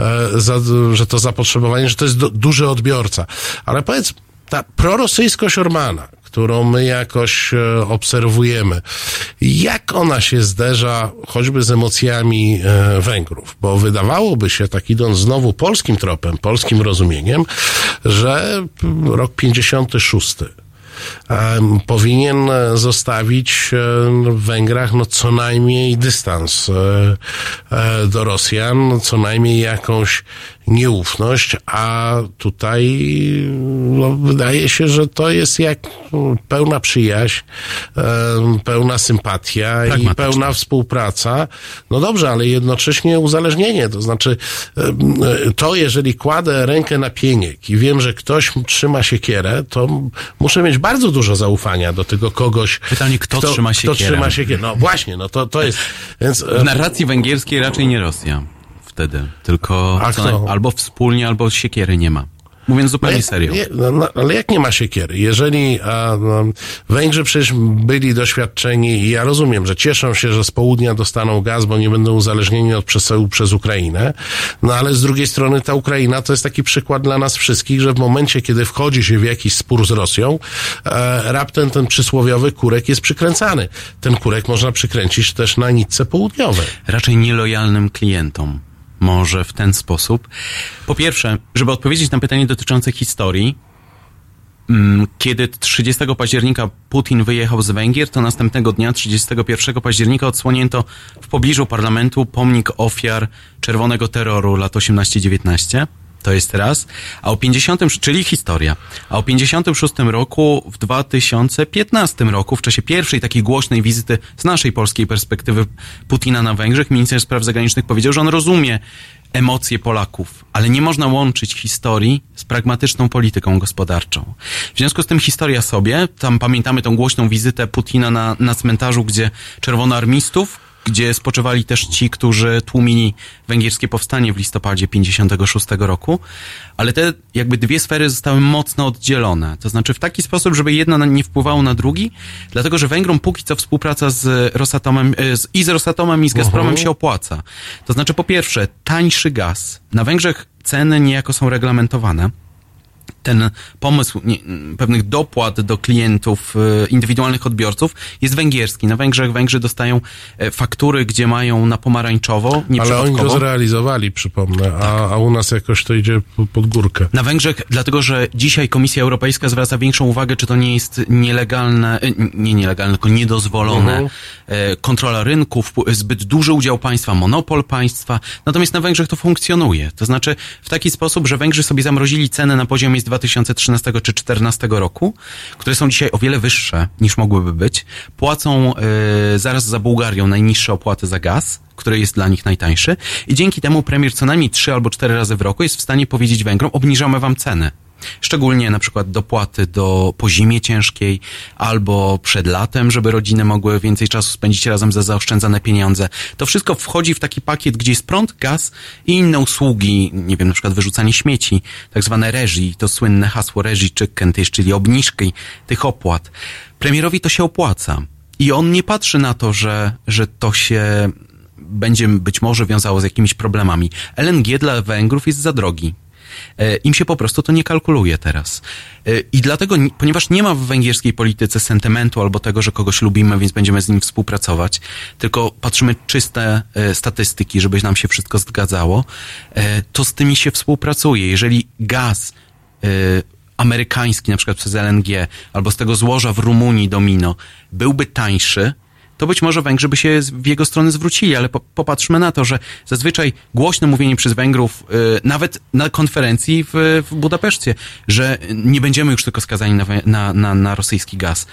S2: e, że to zapotrzebowanie, że to jest du- duży odbiorca. Ale powiedz, ta prorosyjskość Ormana, którą my jakoś e, obserwujemy, jak ona się zderza choćby z emocjami e, Węgrów? Bo wydawałoby się, tak idąc znowu polskim tropem, polskim rozumieniem, że rok 56 em, powinien e, zostawić e, w Węgrach no, co najmniej dystans e, do Rosjan, co najmniej jakąś nieufność, a tutaj no, wydaje się, że to jest jak pełna przyjaźń, pełna sympatia i pełna współpraca. No dobrze, ale jednocześnie uzależnienie, to znaczy to, jeżeli kładę rękę na pieniek i wiem, że ktoś trzyma siekierę, to muszę mieć bardzo dużo zaufania do tego kogoś.
S4: Pytanie, kto trzyma
S2: Kto
S4: siekierę?
S2: trzyma siekierę. No właśnie, no to, to jest, więc...
S4: W narracji węgierskiej raczej nie Rosja wtedy, tylko naj- albo wspólnie, albo siekiery nie ma. Mówiąc zupełnie
S2: Nie,
S4: serio.
S2: Nie, no, no, ale jak nie ma siekiery? Jeżeli a, no, Węgrzy przecież byli doświadczeni i ja rozumiem, że cieszą się, że z południa dostaną gaz, bo nie będą uzależnieni od przesyłu przez Ukrainę, no ale z drugiej strony ta Ukraina to jest taki przykład dla nas wszystkich, że w momencie, kiedy wchodzi się w jakiś spór z Rosją, e, raptem ten przysłowiowy kurek jest przykręcany. Ten kurek można przykręcić też na nitce południowej.
S4: raczej nielojalnym klientom. Może w ten sposób. Po pierwsze, żeby odpowiedzieć na pytanie dotyczące historii, mm, kiedy 30 października Putin wyjechał z Węgier, to następnego dnia, 31 października, odsłonięto w pobliżu parlamentu pomnik ofiar czerwonego terroru lat 18-19. To jest raz. A o 50, czyli historia. A o 56 roku, w 2015 roku, w czasie pierwszej takiej głośnej wizyty z naszej polskiej perspektywy Putina na Węgrzech, minister spraw zagranicznych powiedział, że on rozumie emocje Polaków, ale nie można łączyć historii z pragmatyczną polityką gospodarczą. W związku z tym historia sobie, tam pamiętamy tą głośną wizytę Putina na, na cmentarzu, gdzie czerwonoarmistów, gdzie spoczywali też ci, którzy tłumili węgierskie powstanie w listopadzie 56 roku, ale te jakby dwie sfery zostały mocno oddzielone. To znaczy w taki sposób, żeby jedno na- nie wpływało na drugi, dlatego że Węgrom póki co współpraca z Rosatomem, e, z, i z Rosatomem i z Gazpromem się opłaca. To znaczy po pierwsze tańszy gaz. Na Węgrzech ceny niejako są reglamentowane ten pomysł nie, pewnych dopłat do klientów, e, indywidualnych odbiorców jest węgierski. Na Węgrzech Węgrzy dostają e, faktury, gdzie mają na pomarańczowo,
S2: Ale oni go zrealizowali, przypomnę,
S4: Tak.
S2: a, a u nas jakoś to idzie po- pod górkę.
S4: Na Węgrzech, dlatego że dzisiaj Komisja Europejska zwraca większą uwagę, czy to nie jest nielegalne, e, nie nielegalne, tylko niedozwolone.
S2: Mhm.
S4: Kontrola rynku, wpł- zbyt duży udział państwa, monopol państwa. Natomiast na Węgrzech to funkcjonuje. To znaczy w taki sposób, że Węgrzy sobie zamrozili ceny na poziomie z 2013 czy 2014 roku, które są dzisiaj o wiele wyższe niż mogłyby być. Płacą e, zaraz za Bułgarią najniższe opłaty za gaz który jest dla nich najtańszy i dzięki temu premier co najmniej trzy albo cztery razy w roku jest w stanie powiedzieć Węgrom, obniżamy wam ceny. Szczególnie na przykład dopłaty do po zimie ciężkiej albo przed latem, żeby rodziny mogły więcej czasu spędzić razem za zaoszczędzane pieniądze. To wszystko wchodzi w taki pakiet, gdzie jest prąd, gaz i inne usługi, nie wiem, na przykład wyrzucanie śmieci, tak zwane reżii, to słynne hasło reżii czy kentysz, czyli obniżki tych opłat. Premierowi to się opłaca. I on nie patrzy na to, że, że to się będzie być może wiązało z jakimiś problemami. LNG dla Węgrów jest za drogi. E, Im się po prostu to nie kalkuluje teraz. E, I dlatego, ni- ponieważ nie ma w węgierskiej polityce sentymentu albo tego, że kogoś lubimy, więc będziemy z nim współpracować, tylko patrzymy czyste e, statystyki, żeby nam się wszystko zgadzało, to z tymi się współpracuje. Jeżeli gaz amerykański, na przykład przez LNG, albo z tego złoża w Rumunii domino, byłby tańszy, to być może Węgrzy by się w jego stronę zwrócili, ale po, popatrzmy na to, że zazwyczaj głośno mówienie przez Węgrów, y, nawet na konferencji w, w Budapeszcie, że nie będziemy już tylko skazani na, na, na, na rosyjski gaz.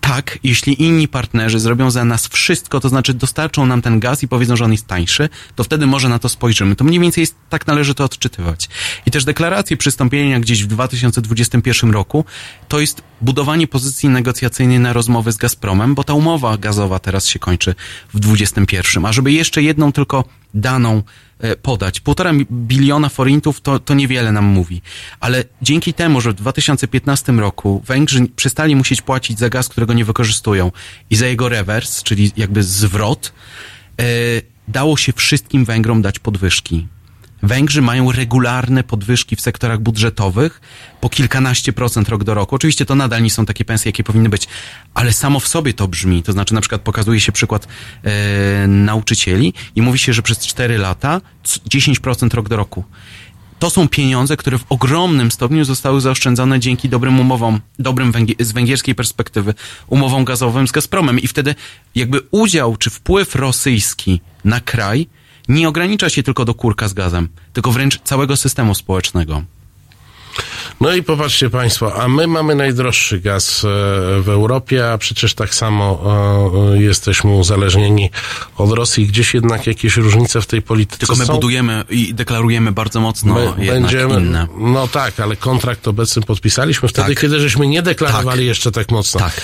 S4: Tak, jeśli inni partnerzy zrobią za nas wszystko, to znaczy dostarczą nam ten gaz i powiedzą, że on jest tańszy, to wtedy może na to spojrzymy. To mniej więcej jest, tak należy to odczytywać. I też deklaracje przystąpienia gdzieś w 2021 roku to jest budowanie pozycji negocjacyjnej na rozmowy z Gazpromem, bo ta umowa gazowa teraz się kończy w 2021. A żeby jeszcze jedną tylko daną e, podać. Półtora biliona forintów to, to niewiele nam mówi. Ale dzięki temu, że w 2015 roku Węgrzy przestali musieć płacić za gaz, którego nie wykorzystują i za jego rewers, czyli jakby zwrot, e, dało się wszystkim Węgrom dać podwyżki. Węgrzy mają regularne podwyżki w sektorach budżetowych po kilkanaście procent rok do roku. Oczywiście to nadal nie są takie pensje, jakie powinny być, ale samo w sobie to brzmi. To znaczy na przykład pokazuje się przykład e, nauczycieli i mówi się, że przez 4 lata c- 10% rok do roku. To są pieniądze, które w ogromnym stopniu zostały zaoszczędzone dzięki dobrym umowom, dobrym z węgierskiej perspektywy, umowom gazowym z Gazpromem. I wtedy jakby udział czy wpływ rosyjski na kraj nie ogranicza się tylko do kurka z gazem, tylko wręcz całego systemu społecznego.
S2: No i popatrzcie Państwo, a my mamy najdroższy gaz e, w Europie, a przecież tak samo e, jesteśmy uzależnieni od Rosji. Gdzieś jednak jakieś różnice w tej polityce
S4: Tylko my
S2: są.
S4: budujemy i deklarujemy bardzo mocno
S2: My będziemy,
S4: inne.
S2: no tak, ale kontrakt obecny podpisaliśmy wtedy,
S4: Tak.
S2: kiedy żeśmy nie deklarowali
S4: Tak.
S2: jeszcze tak mocno.
S4: Tak.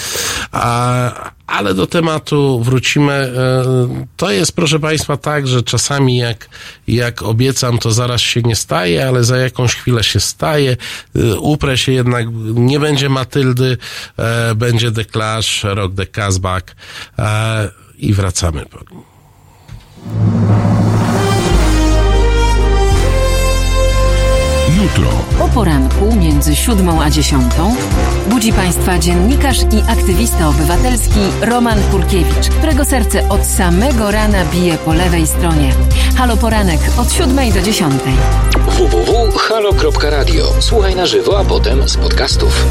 S2: A, ale do tematu wrócimy. E, To jest, proszę Państwa, tak, że czasami jak, jak obiecam, to zaraz się nie staje, ale za jakąś chwilę się staje. E, Uprę się jednak, nie będzie Matyldy, e, będzie The Clash, Rock the Casbah e, i wracamy.
S3: Jutro.
S5: O poranku między siódmą a dziesiątą budzi Państwa dziennikarz i aktywista obywatelski Roman Kurkiewicz, którego serce od samego rana bije po lewej stronie. Halo Poranek od siódmej do dziesiątej.
S6: www.halo.radio. Słuchaj na żywo, a potem z podcastów.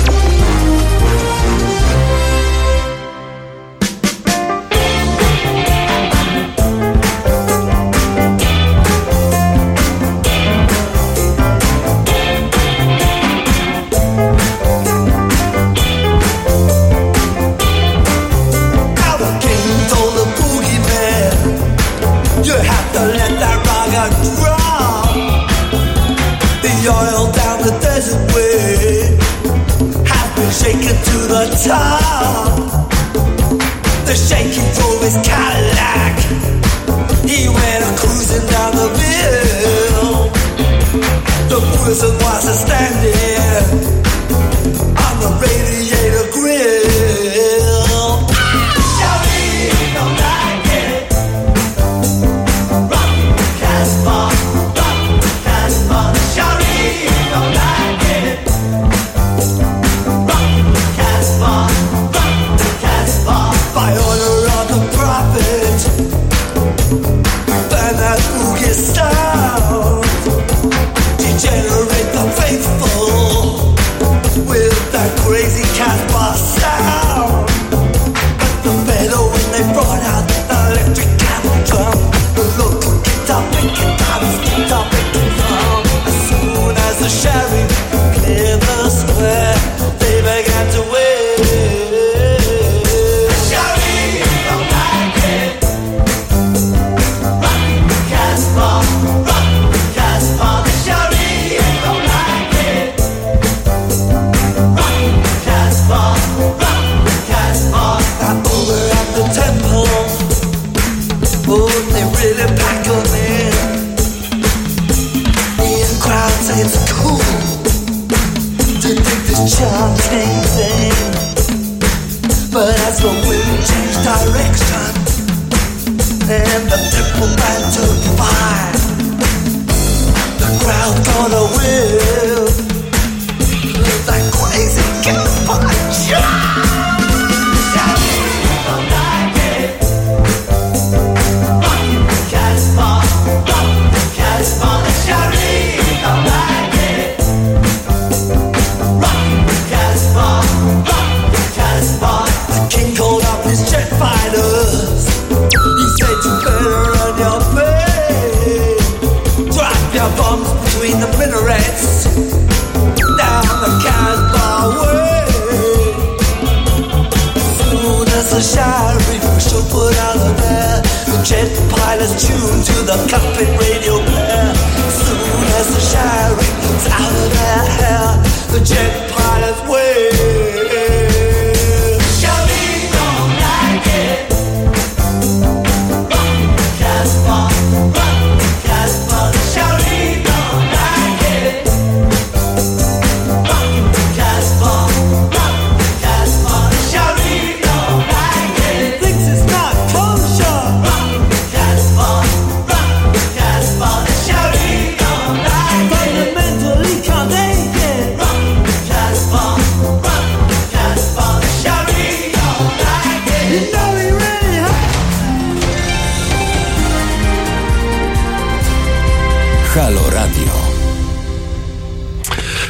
S3: Halo Radio.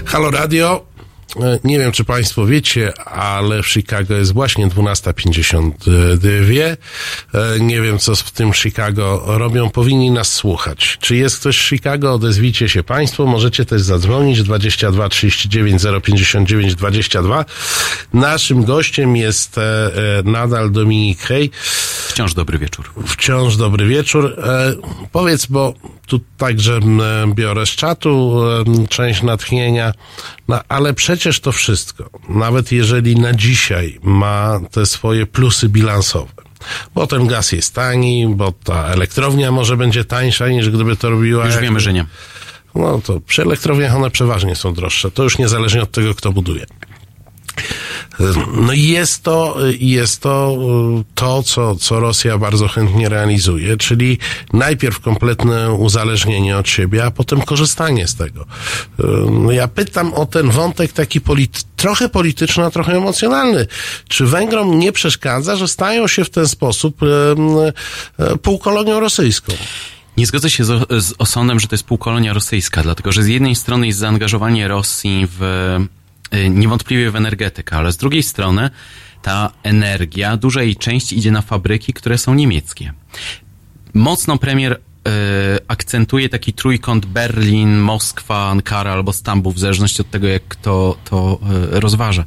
S2: Halo Radio. E, Nie wiem, czy Państwo wiecie, ale w Chicago jest właśnie 12.52. E, Nie wiem, co w tym Chicago robią. Powinni nas słuchać. Czy jest ktoś z Chicago? Odezwijcie się Państwo. Możecie też zadzwonić 22 39 059 22. Naszym gościem jest e, nadal Dominik Hej.
S4: Wciąż dobry wieczór.
S2: Wciąż dobry wieczór. Powiedz, bo tu także biorę z czatu część natchnienia, no, ale przecież to wszystko, nawet jeżeli na dzisiaj ma te swoje plusy bilansowe, bo ten gaz jest tani, bo ta elektrownia może będzie tańsza niż gdyby to robiła.
S4: Już
S2: jak-
S4: wiemy, że nie.
S2: No to przy elektrowniach one przeważnie są droższe. To już niezależnie od tego, kto buduje. No i jest to, jest to y, to, co, co Rosja bardzo chętnie realizuje, czyli najpierw kompletne uzależnienie od siebie, a potem korzystanie z tego. Y, No ja pytam o ten wątek taki polity- trochę polityczny, a trochę emocjonalny. Czy Węgrom nie przeszkadza, że stają się w ten sposób y, półkolonią rosyjską?
S4: Nie zgodzę się z, z osądem, że to jest półkolonia rosyjska, dlatego że z jednej strony jest zaangażowanie Rosji w niewątpliwie w energetykę, ale z drugiej strony ta energia, duża jej część idzie na fabryki, które są niemieckie. Mocno premier y, akcentuje taki trójkąt Berlin, Moskwa, Ankara albo Stambuł, w zależności od tego, jak to, to y, rozważa.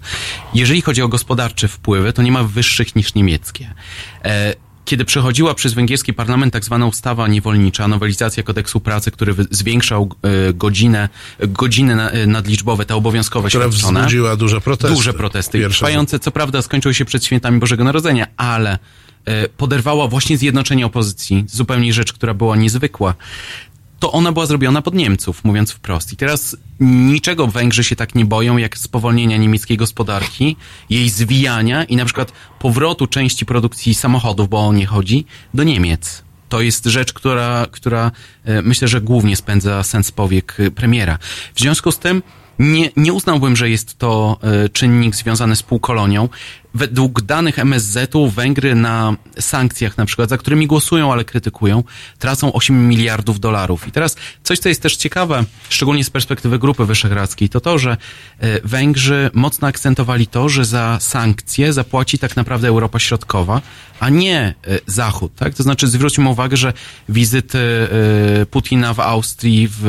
S4: Jeżeli chodzi o gospodarcze wpływy, to nie ma wyższych niż niemieckie. E, kiedy przechodziła przez węgierski parlament tak zwana ustawa niewolnicza, nowelizacja kodeksu pracy, który zwiększał e, godzinę, godziny e, nadliczbowe, te obowiązkowe
S2: Która
S4: świadczone.
S2: wzbudziła duże protesty.
S4: Duże protesty,
S2: Pierwsze
S4: trwające co prawda skończyły się przed świętami Bożego Narodzenia, ale e, poderwała właśnie zjednoczenie opozycji, zupełnie rzecz, która była niezwykła. To ona była zrobiona pod Niemców, mówiąc wprost. I teraz niczego Węgrzy się tak nie boją, jak spowolnienia niemieckiej gospodarki, jej zwijania i na przykład powrotu części produkcji samochodów, bo o nie chodzi, do Niemiec. To jest rzecz, która, która e, myślę, że głównie spędza sens powiek e, premiera. W związku z tym nie, nie uznałbym, że jest to e, czynnik związany z półkolonią. Według danych MSZ-u Węgry na sankcjach na przykład, za którymi głosują, ale krytykują, tracą 8 miliardów dolarów. I teraz coś, co jest też ciekawe, szczególnie z perspektywy Grupy Wyszehradzkiej, to to, że e, Węgrzy mocno akcentowali to, że za sankcje zapłaci tak naprawdę Europa Środkowa, a nie e, Zachód. Tak? To znaczy zwróćmy uwagę, że wizyty e, Putina w Austrii, w,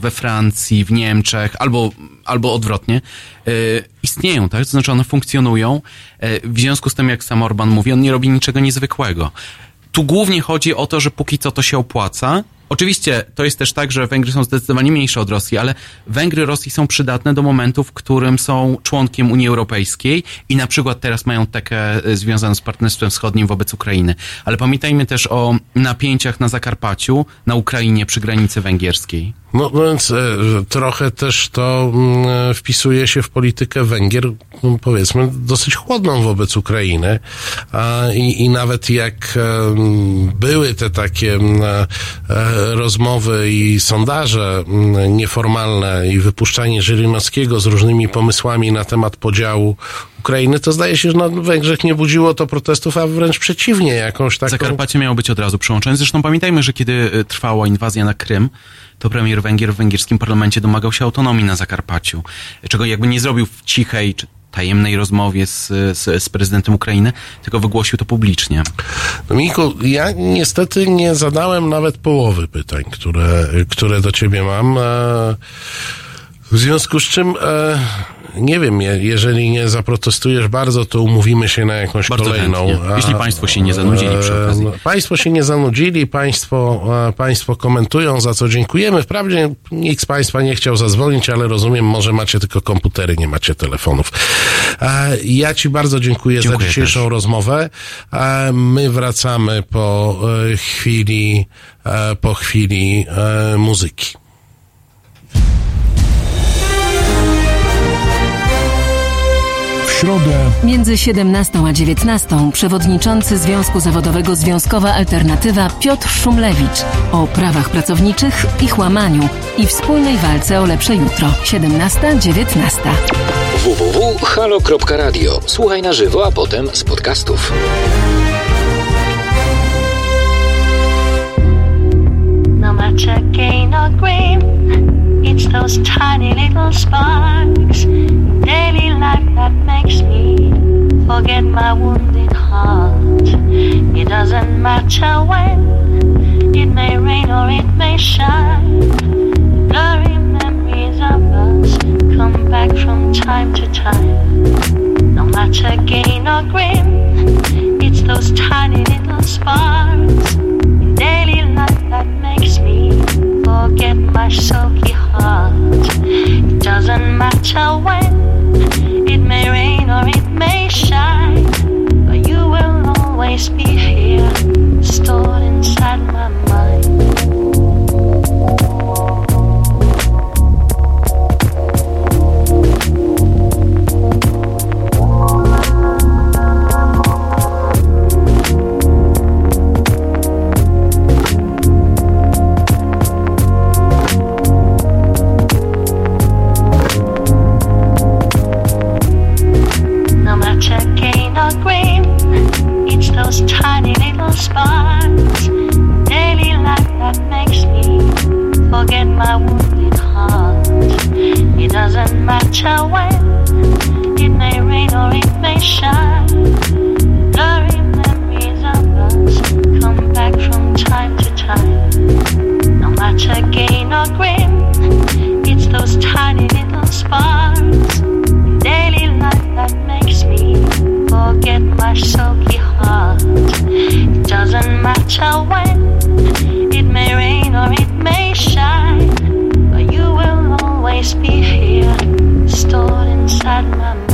S4: we Francji, w Niemczech, albo, albo odwrotnie, istnieją, tak? To znaczy one funkcjonują. E, W związku z tym, jak sam Orban mówi, on nie robi niczego niezwykłego. Tu głównie chodzi o to, że póki co to się opłaca. Oczywiście to jest też tak, że Węgry są zdecydowanie mniejsze od Rosji, ale Węgry Rosji są przydatne do momentu, w którym są członkiem Unii Europejskiej i na przykład teraz mają takę e, związaną z Partnerstwem Wschodnim wobec Ukrainy. Ale pamiętajmy też o napięciach na Zakarpaciu, na Ukrainie przy granicy węgierskiej.
S2: No, więc e, trochę też to mm, e, wpisuje się w politykę Węgier, no, powiedzmy, dosyć chłodną wobec Ukrainy. I, I nawet jak e, były te takie m, e, rozmowy i sondaże nieformalne i wypuszczanie Żyrinowskiego z różnymi pomysłami na temat podziału Ukrainy, to zdaje się, że na Węgrzech nie budziło to protestów, a wręcz przeciwnie, jakąś taką...
S4: Zakarpacie miało być od razu przyłączone. Zresztą pamiętajmy, że kiedy trwała inwazja na Krym, to premier Węgier w węgierskim parlamencie domagał się autonomii na Zakarpaciu, czego jakby nie zrobił w cichej czy tajemnej rozmowie z, z, z prezydentem Ukrainy, tylko wygłosił to publicznie.
S2: Dominiku, ja niestety nie zadałem nawet połowy pytań, które, które do ciebie mam. E, W związku z czym, e, nie wiem, je- jeżeli nie zaprotestujesz bardzo, to umówimy się na jakąś
S4: Bardzo
S2: kolejną.
S4: chętnie. Jeśli państwo się nie zanudzili przy okazji.
S2: no, Państwo się nie zanudzili, państwo, e, państwo komentują, za co dziękujemy. Wprawdzie nikt z Państwa nie chciał zadzwonić, ale rozumiem, może macie tylko komputery, nie macie telefonów. E, Ja Ci bardzo dziękuję,
S4: Dziękuję
S2: za dzisiejszą
S4: też.
S2: rozmowę. E, My wracamy po e, chwili, e, po chwili e, muzyki.
S7: Środę
S5: Między 17 a 19 przewodniczący Związku Zawodowego Związkowa Alternatywa Piotr Szumlewicz o prawach pracowniczych, ich łamaniu i wspólnej walce o lepsze jutro. 17-19.
S8: www.halo.radio. Słuchaj na żywo, a potem z podcastów.
S9: No matter gain or it's those tiny little sparks daily life that makes me forget my wounded heart. It doesn't matter when, it may rain or it may shine. Blurry memories of us come back from time to time. No matter gain or grin, it's those tiny little sparks in daily life that makes me forget my sulky heart. It doesn't matter when, always be here, stored inside my mind. Sparks daily life that makes me forget my wounded heart. It doesn't matter when, it may rain or it may shine. Blurry memories of us come back from time to time. No matter gain or gain, it's those tiny little sparks daily life that makes me forget my sulky heart. It doesn't matter when, it may rain or it may shine, but you will always be here, stored inside my mind.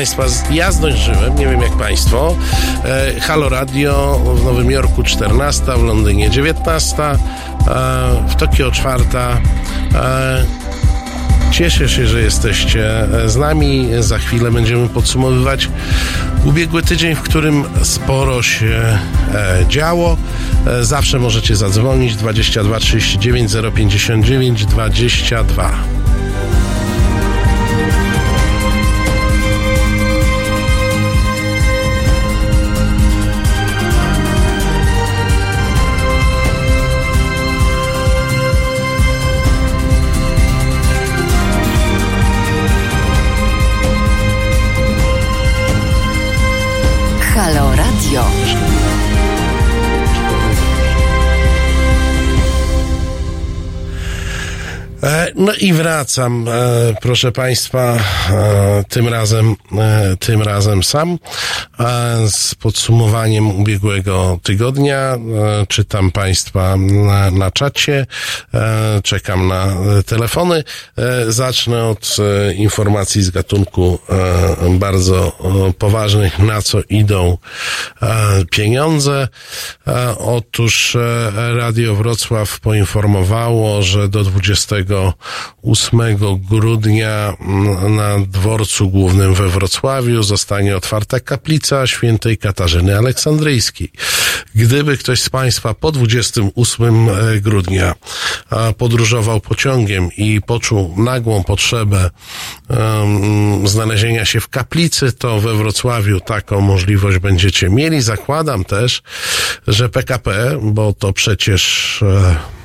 S2: Państwa, ja zdążyłem, nie wiem jak Państwo. E, Halo Radio w Nowym Jorku 14, w Londynie 19, e, w Tokio 4. E, Cieszę się, że jesteście z nami. Za chwilę będziemy podsumowywać ubiegły tydzień, w którym sporo się e, działo. E, zawsze możecie zadzwonić 22 39 059 22. No i wracam, e, proszę Państwa, e, tym razem, e, tym razem sam, z podsumowaniem ubiegłego tygodnia. E, Czytam Państwa na, na czacie, e, czekam na e, telefony. Zacznę od informacji z gatunku bardzo poważnych, na co idą pieniądze. Otóż Radio Wrocław poinformowało, że do 28 grudnia na dworcu głównym we Wrocławiu zostanie otwarta kaplica świętej Katarzyny Aleksandryjskiej. Gdyby ktoś z Państwa po 28 grudnia a, podróżował pociągiem i poczuł nagłą potrzebę znalezienia się w kaplicy, to we Wrocławiu taką możliwość będziecie mieli. Zakładam też, że PKP, bo to przecież e, E,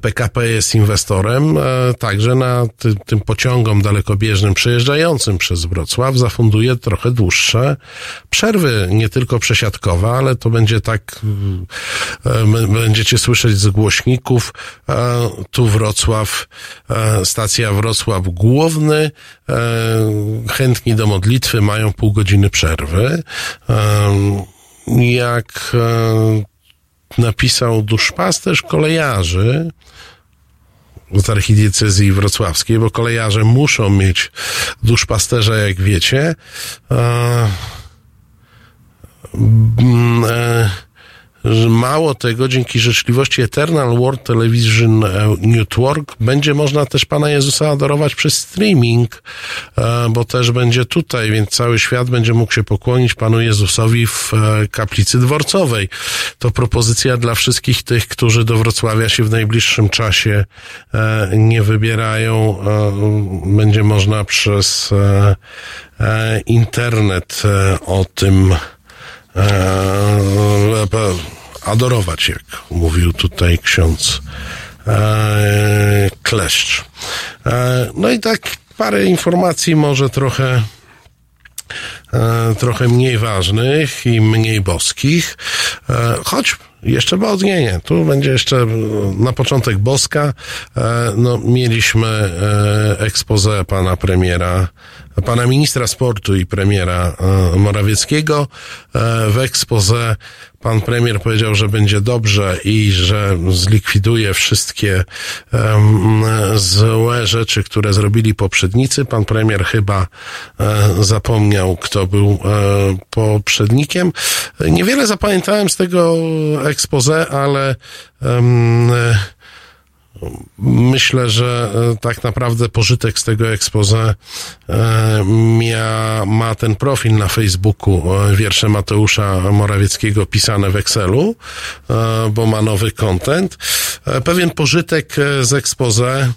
S2: PKP jest inwestorem, e, także na ty, tym pociągom dalekobieżnym przejeżdżającym przez Wrocław zafunduje trochę dłuższe przerwy, nie tylko przesiadkowe, ale to będzie tak, e, będziecie słyszeć z głośników, e, tu Wrocław, e, stacja Wrocław Główny, e, chętni do modlitwy mają pół godziny przerwy. E, Jak e, napisał duszpasterz kolejarzy z archidiecezji wrocławskiej, bo kolejarze muszą mieć duszpasterza, jak wiecie. E, mm, e, że Mało tego, dzięki życzliwości Eternal World Television e, Network będzie można też Pana Jezusa adorować przez streaming, e, bo też będzie tutaj, więc cały świat będzie mógł się pokłonić Panu Jezusowi w e, kaplicy dworcowej. To propozycja dla wszystkich tych, którzy do Wrocławia się w najbliższym czasie nie wybierają. Będzie można przez internet o tym adorować, jak mówił tutaj ksiądz e, Kleszcz. E, no i tak parę informacji może trochę trochę mniej ważnych i mniej boskich, choć jeszcze bodnie, tu będzie jeszcze na początek boska. No, mieliśmy expose pana premiera, pana ministra sportu i premiera e, Morawieckiego. E, w expose pan premier powiedział, że będzie dobrze i że zlikwiduje wszystkie złe rzeczy, które zrobili poprzednicy. Pan premier chyba e, zapomniał, kto był poprzednikiem. Niewiele zapamiętałem z tego expose, ale Myślę, że e, tak naprawdę pożytek z tego expose e, mia, ma ten profil na Facebooku, e, wiersze Mateusza Morawieckiego pisane w Excelu, bo ma nowy content. E, Pewien pożytek z expose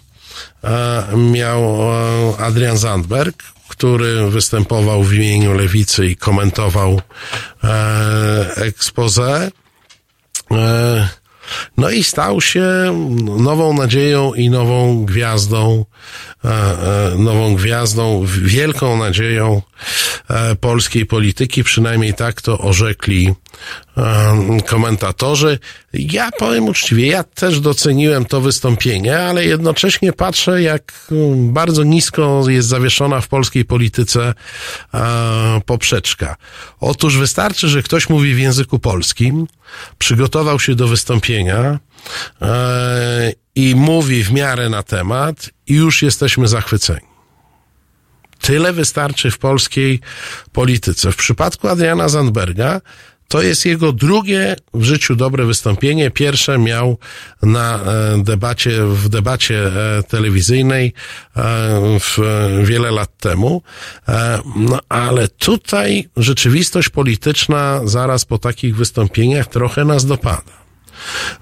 S2: e, miał Adrian Zandberg, który występował w imieniu Lewicy i komentował e, expose. E, no i stał się nową nadzieją i nową gwiazdą, nową gwiazdą, wielką nadzieją e, polskiej polityki, przynajmniej tak to orzekli e, komentatorzy. Ja powiem uczciwie, ja też doceniłem to wystąpienie, ale jednocześnie patrzę, jak bardzo nisko jest zawieszona w polskiej polityce e, poprzeczka. Otóż wystarczy, że ktoś mówi w języku polskim, przygotował się do wystąpienia e, i mówi w miarę na temat i już jesteśmy zachwyceni. Tyle wystarczy w polskiej polityce. W przypadku Adriana Zandberga To jest jego drugie w życiu dobre wystąpienie. Pierwsze miał na e, debacie, w debacie e, telewizyjnej e, wiele lat temu. No, ale tutaj rzeczywistość polityczna zaraz po takich wystąpieniach trochę nas dopada.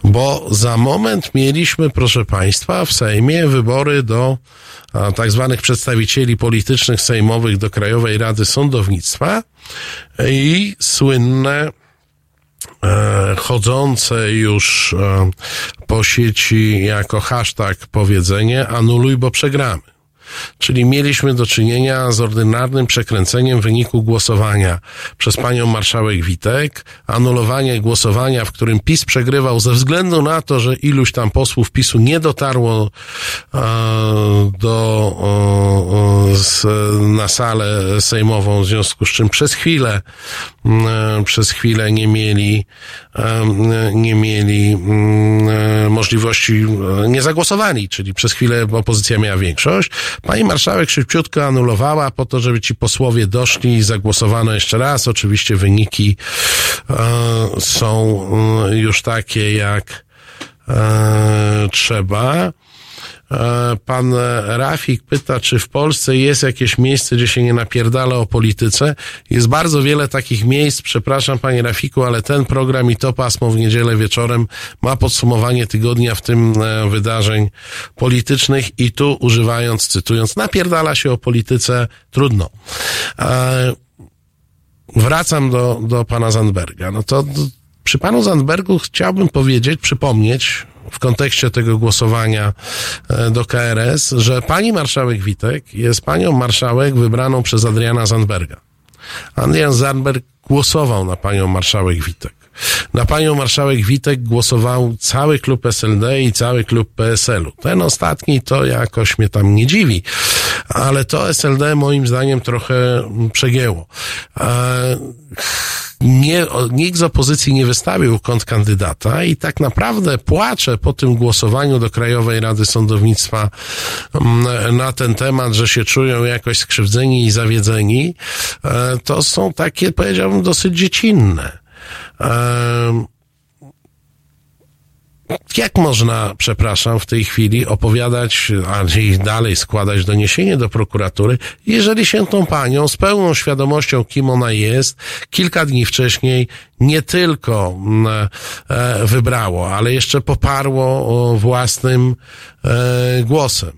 S2: Bo za moment mieliśmy, proszę Państwa, w Sejmie wybory do tak zwanych przedstawicieli politycznych sejmowych do Krajowej Rady Sądownictwa i słynne e, chodzące już e, po sieci jako hashtag powiedzenie anuluj, bo przegramy. Czyli mieliśmy do czynienia z ordynarnym przekręceniem wyniku głosowania przez panią marszałek Witek, anulowanie głosowania, w którym PiS przegrywał ze względu na to, że iluś tam posłów PiSu nie dotarło e, do, z, na salę sejmową, w związku z czym przez chwilę, e, przez chwilę nie mieli, nie mieli mm, e, możliwości, e, nie zagłosowali, czyli przez chwilę opozycja miała większość. Pani marszałek szybciutko anulowała po to, żeby ci posłowie doszli i zagłosowano jeszcze raz. Oczywiście wyniki e, są e, już takie, jak trzeba. E, Pan Rafik pyta, czy w Polsce jest jakieś miejsce, gdzie się nie napierdala o polityce. Jest bardzo wiele takich miejsc. Przepraszam, panie Rafiku, ale ten program i to pasmo w niedzielę wieczorem ma podsumowanie tygodnia, w tym e, wydarzeń politycznych i tu używając, cytując, napierdala się o polityce, trudno. E, Wracam do, do pana Zandberga. No to przy panu Zandbergu chciałbym powiedzieć, przypomnieć w kontekście tego głosowania e, do KRS, że pani marszałek Witek jest panią marszałek wybraną przez Adriana Zandberga. Adrian Zandberg głosował na panią marszałek Witek. Na panią marszałek Witek głosował cały klub SLD i cały klub PSL-u. Ten ostatni to jakoś mnie tam nie dziwi, ale to SLD moim zdaniem trochę przegięło. E, nie, nikt z opozycji nie wystawił kontrkandydata i tak naprawdę płacze po tym głosowaniu do Krajowej Rady Sądownictwa mm, na ten temat, że się czują jakoś skrzywdzeni i zawiedzeni. E, To są takie, powiedziałbym, dosyć dziecinne. Em, jak można, przepraszam, w tej chwili opowiadać, a dalej składać doniesienie do prokuratury, jeżeli się tą panią z pełną świadomością, kim ona jest, kilka dni wcześniej nie tylko mm, e, wybrało, ale jeszcze poparło własnym e, głosem.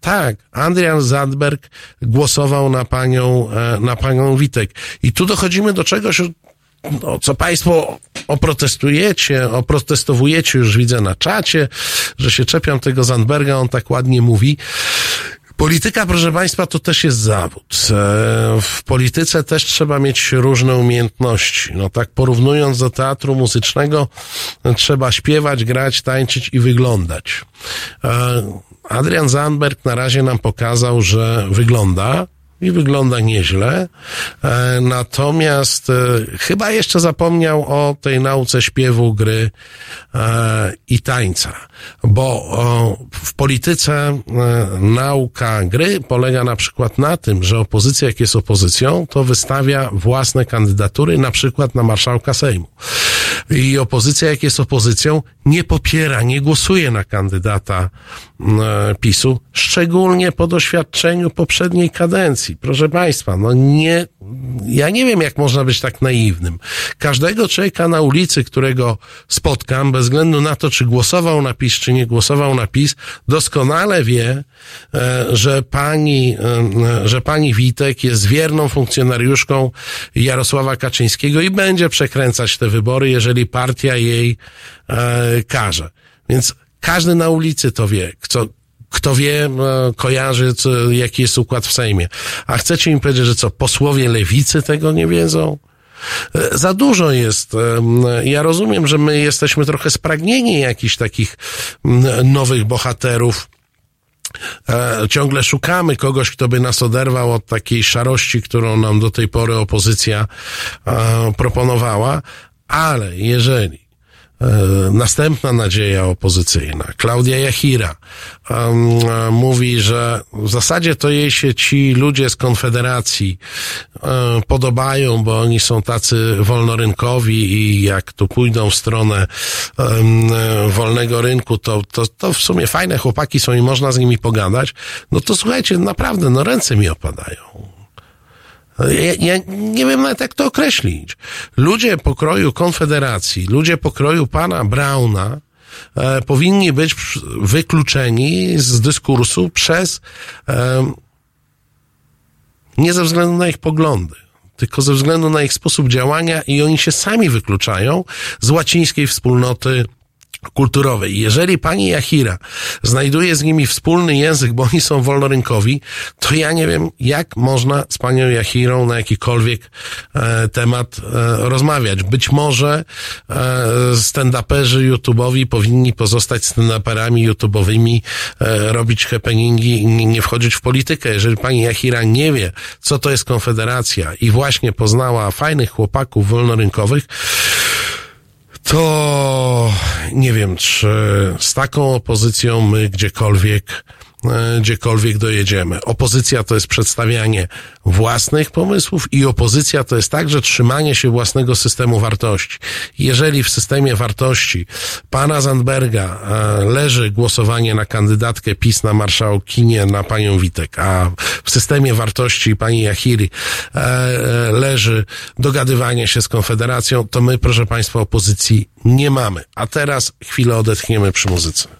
S2: Tak, Adrian Zandberg głosował na panią, e, na panią Witek. I tu dochodzimy do czegoś, no, co państwo oprotestujecie, oprotestowujecie, już widzę na czacie, że się czepiam tego Zandberga, on tak ładnie mówi. Polityka, proszę Państwa, to też jest zawód. E, W polityce też trzeba mieć różne umiejętności. No tak porównując do teatru muzycznego, trzeba śpiewać, grać, tańczyć i wyglądać. E, Adrian Zandberg na razie nam pokazał, że wygląda, i wygląda nieźle. E, natomiast e, chyba jeszcze zapomniał o tej nauce śpiewu, gry e, i tańca. Bo w polityce nauka gry polega na przykład na tym, że opozycja, jak jest opozycją, to wystawia własne kandydatury, na przykład na marszałka Sejmu. I opozycja, jak jest opozycją, nie popiera, nie głosuje na kandydata mm, e, PiSu, szczególnie po doświadczeniu poprzedniej kadencji. Proszę Państwa, no nie, ja nie wiem, jak można być tak naiwnym. Każdego człowieka na ulicy, którego spotkam, bez względu na to, czy głosował na PiS, czy nie głosował na PiS, doskonale wie, e, że pani, e, że pani Witek jest wierną funkcjonariuszką Jarosława Kaczyńskiego i będzie przekręcać te wybory, jeżeli partia jej e, każe. Więc każdy na ulicy to wie, kto, kto wie, e, kojarzy, co, jaki jest układ w Sejmie. A chcecie im powiedzieć, że co, posłowie lewicy tego nie wiedzą? E, Za dużo jest. em, Ja rozumiem, że my jesteśmy trochę spragnieni jakichś takich nowych bohaterów. E, Ciągle szukamy kogoś, kto by nas oderwał od takiej szarości, którą nam do tej pory opozycja e, proponowała, ale jeżeli e, następna nadzieja opozycyjna, Klaudia Jachira, e, mówi, że w zasadzie to jej się ci ludzie z Konfederacji e, podobają, bo oni są tacy wolnorynkowi i jak tu pójdą w stronę e, wolnego rynku, to, to, to w sumie fajne chłopaki są i można z nimi pogadać. No to słuchajcie, naprawdę, no ręce mi opadają. Ja, ja nie wiem nawet jak to określić. Ludzie pokroju Konfederacji, ludzie pokroju pana Brauna e, powinni być wykluczeni z dyskursu przez e, nie ze względu na ich poglądy, tylko ze względu na ich sposób działania i oni się sami wykluczają z łacińskiej wspólnoty kulturowej. Jeżeli pani Jachira znajduje z nimi wspólny język, bo oni są wolnorynkowi, to ja nie wiem, jak można z panią Jachirą na jakikolwiek e, temat e, rozmawiać. Być może e, stand-uperzy YouTube'owi powinni pozostać stand-uperami YouTube'owymi, e, robić happeningi i nie, nie wchodzić w politykę. Jeżeli pani Jachira nie wie, co to jest Konfederacja i właśnie poznała fajnych chłopaków wolnorynkowych, to nie wiem, czy z taką opozycją my gdziekolwiek, gdziekolwiek dojedziemy. Opozycja to jest przedstawianie własnych pomysłów i opozycja to jest także trzymanie się własnego systemu wartości. Jeżeli w systemie wartości pana Zandberga e, leży głosowanie na kandydatkę PiS na marszałkinię na panią Witek, a w systemie wartości pani Jachiri e, e, leży dogadywanie się z Konfederacją, to my, proszę państwa, opozycji nie mamy. A teraz chwilę odetchniemy przy muzyce.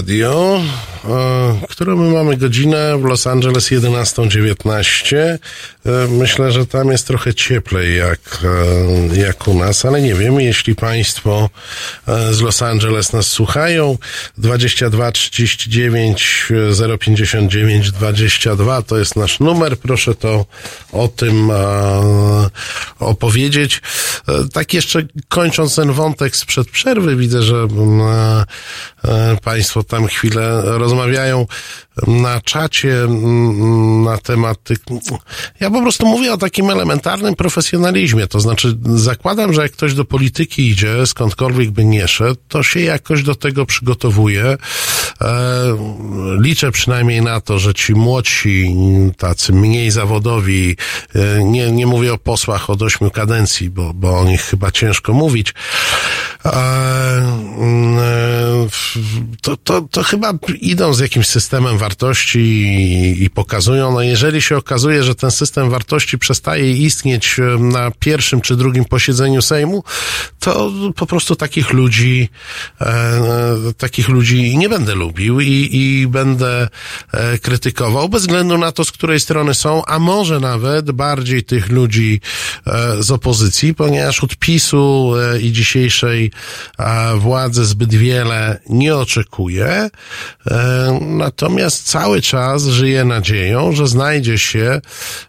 S10: Radio.
S2: którą my mamy godzinę w Los Angeles 11.19. E, myślę, że tam jest trochę cieplej jak, e, jak u nas, ale nie wiem, jeśli Państwo e, z Los Angeles nas słuchają, 22 39 059 22 to jest nasz numer, proszę to o tym opowiedzieć. Tak jeszcze kończąc ten wątek sprzed przerwy, widzę, że mm, Państwo tam chwilę rozmawiają na czacie mm, na temat tych. Ja po prostu mówię o takim elementarnym profesjonalizmie. To znaczy, zakładam, że jak ktoś do polityki idzie, skądkolwiek by nie szedł, to się jakoś do tego przygotowuje. E, liczę przynajmniej na to, że ci młodsi, tacy mniej zawodowi, e, nie, nie mówię o posłach od ośmiu kadencji, bo, bo o nich chyba ciężko mówić, to, to, to chyba idą z jakimś systemem wartości i, i pokazują, no jeżeli się okazuje, że ten system wartości przestaje istnieć e, na pierwszym czy drugim posiedzeniu Sejmu, to po prostu takich ludzi, e, e, takich ludzi nie będę lubił i, i będę e, krytykował, bez względu na to, z której strony są, a może nawet bardziej tych ludzi e, z opozycji, ponieważ od PiSu e, i dzisiejszej e, władzy zbyt wiele nie oczekuje, e, natomiast cały czas żyje nadzieją, że znajdzie się e,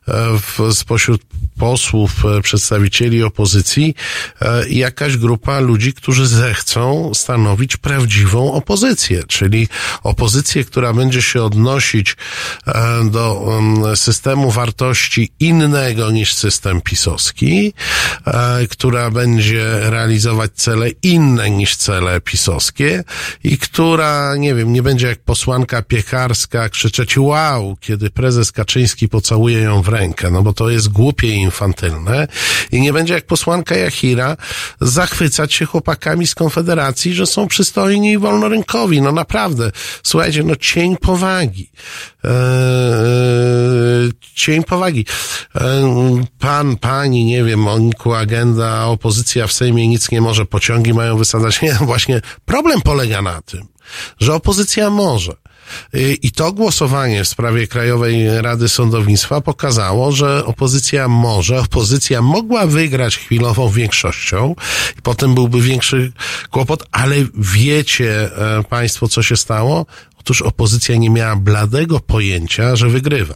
S2: w, spośród posłów, e, przedstawicieli opozycji e, jakaś grupa ludzi, którzy zechcą stanowić prawdziwą opozycję, czyli opozycję, która będzie się odnosić e, do em, systemu wartości innego niż system pisowski, która będzie realizować cele inne niż cele pisowskie i która, nie wiem, nie będzie jak posłanka piekarska krzyczeć wow, kiedy prezes Kaczyński pocałuje ją w rękę, no bo to jest głupie i infantylne i nie będzie jak posłanka Jachira zachwycać się chłopakami z Konfederacji, że są przystojni i wolnorynkowi. No naprawdę, słuchajcie, no cień powagi. Eee, cień powagi. Eee, pan, pani, nie wiem, Moniku, agenda, opozycja w Sejmie nic nie może, pociągi mają wysadzać. Nie, właśnie problem polega na tym, że opozycja może. Y, I to głosowanie w sprawie Krajowej Rady Sądownictwa pokazało, że opozycja może, opozycja mogła wygrać chwilową większością i potem byłby większy kłopot, ale wiecie e, Państwo, co się stało? Otóż opozycja nie miała bladego pojęcia, że wygrywa.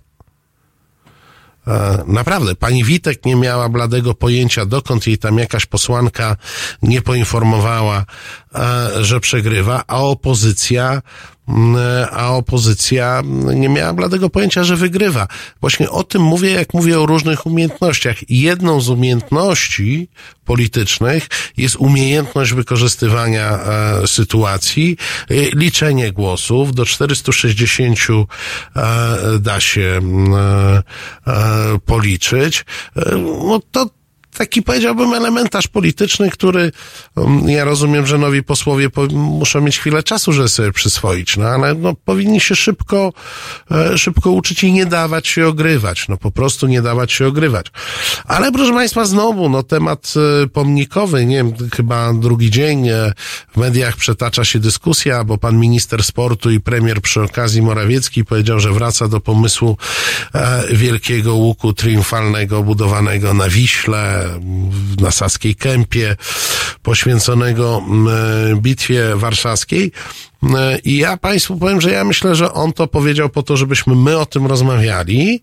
S2: E, Naprawdę, pani Witek nie miała bladego pojęcia, dokąd jej tam jakaś posłanka nie poinformowała, e, że przegrywa, a opozycja, a opozycja nie miała bladego pojęcia, że wygrywa. Właśnie o tym mówię, jak mówię o różnych umiejętnościach. Jedną z umiejętności politycznych jest umiejętność wykorzystywania e, sytuacji, e, liczenie głosów. Do 460 e, da się mm, e, e, policzyć. E, no to taki powiedziałbym elementarz polityczny, który um, ja rozumiem, że nowi posłowie po, muszą mieć chwilę czasu, żeby sobie przyswoić, no ale no, powinni się szybko, e, szybko uczyć i nie dawać się ogrywać, no po prostu nie dawać się ogrywać. Ale proszę Państwa, znowu, no temat e, pomnikowy, nie wiem, chyba drugi dzień e, w mediach przetacza się dyskusja, bo pan minister sportu i premier przy okazji Morawiecki powiedział, że wraca do pomysłu wielkiego łuku triumfalnego budowanego na Wiśle, na Saskiej Kępie, poświęconego m, e, bitwie warszawskiej. E, I ja Państwu powiem, że ja myślę, że on to powiedział po to, żebyśmy my o tym rozmawiali,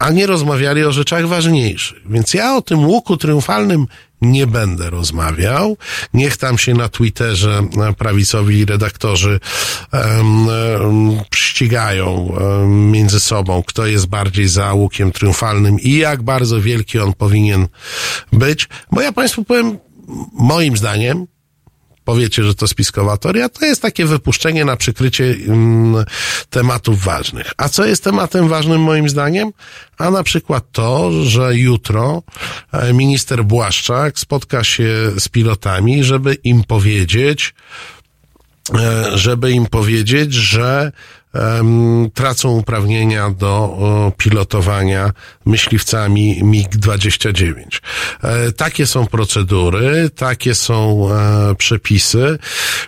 S2: a nie rozmawiali o rzeczach ważniejszych. Więc ja o tym łuku triumfalnym nie będę rozmawiał. Niech tam się na Twitterze prawicowi redaktorzy um, um, ścigają um, między sobą, kto jest bardziej za łukiem triumfalnym i jak bardzo wielki on powinien być. Bo ja Państwu powiem, moim zdaniem, powiecie, że to spiskowatoria, to jest takie wypuszczenie na przykrycie mm, tematów ważnych. A co jest tematem ważnym moim zdaniem? A na przykład to, że jutro e, minister Błaszczak spotka się z pilotami, żeby im powiedzieć, e, żeby im powiedzieć, że tracą uprawnienia do pilotowania myśliwcami MiG-29. E, takie są procedury, takie są e, przepisy,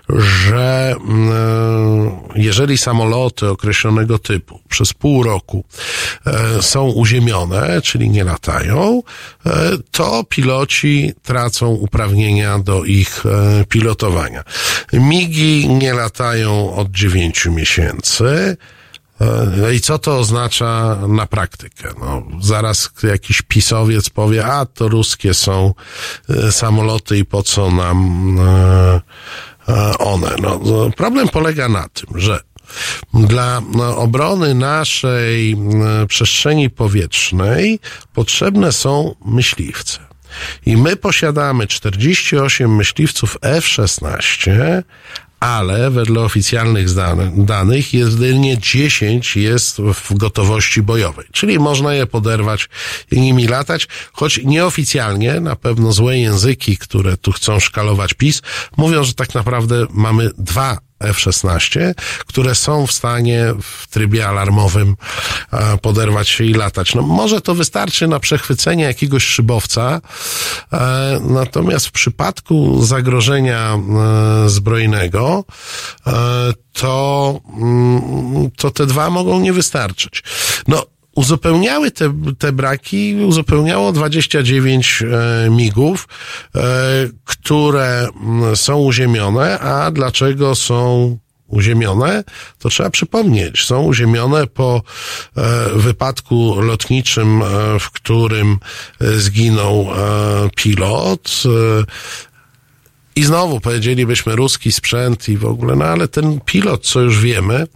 S2: że mm, e, jeżeli samoloty określonego typu przez pół roku są uziemione, czyli nie latają, to piloci tracą uprawnienia do ich pilotowania. MIGI nie latają od 9 miesięcy. No i co to oznacza na praktykę? No, zaraz jakiś pisowiec powie, a to ruskie są e, samoloty i po co nam e, e, one? No, no, problem polega na tym, że Dla no, obrony naszej e, przestrzeni powietrznej potrzebne są myśliwce. I my posiadamy 48 myśliwców F-16, ale wedle oficjalnych danych jedynie 10 jest w gotowości bojowej. Czyli można je poderwać i nimi latać, choć nieoficjalnie, na pewno złe języki, które tu chcą szkalować PiS, mówią, że tak naprawdę mamy dwa F-16, które są w stanie w trybie alarmowym e, poderwać się i latać. No może to wystarczy na przechwycenie jakiegoś szybowca, e, natomiast w przypadku zagrożenia e, zbrojnego to, mm, to te dwa mogą nie wystarczyć. No, uzupełniały te, te braki, uzupełniało 29 e, migów, e, które mm, są uziemione, a dlaczego są uziemione, to trzeba przypomnieć. Są uziemione po e, wypadku lotniczym, w którym zginął pilot. I znowu powiedzielibyśmy ruski sprzęt i w ogóle, no ale ten pilot, co już wiemy,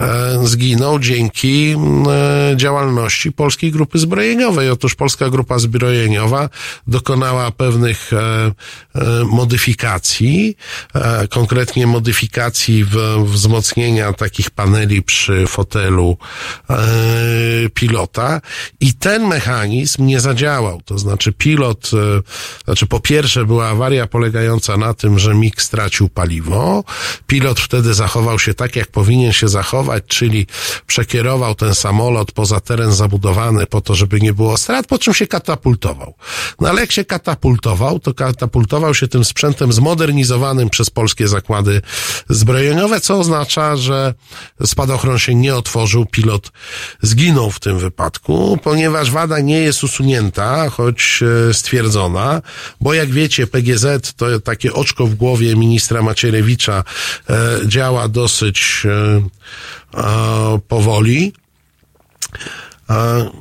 S2: e, zginął dzięki mm, e, działalności Polskiej Grupy Zbrojeniowej. Otóż Polska Grupa Zbrojeniowa dokonała pewnych e, modyfikacji, konkretnie modyfikacji w, wzmocnienia takich paneli przy fotelu pilota i ten mechanizm nie zadziałał. To znaczy pilot, znaczy po pierwsze była awaria polegająca na tym, że MIG stracił paliwo. Pilot wtedy zachował się tak, jak powinien się zachować, czyli przekierował ten samolot poza teren zabudowany po to, żeby nie było strat, po czym się katapultował. No ale jak się katapultował, to katapultował się tym sprzętem zmodernizowanym przez polskie zakłady zbrojeniowe, co oznacza, że spadochron się nie otworzył, pilot zginął w tym wypadku, ponieważ wada nie jest usunięta, choć e, stwierdzona, bo jak wiecie, PGZ to takie oczko w głowie ministra Macierewicza e, działa dosyć e, e, powoli.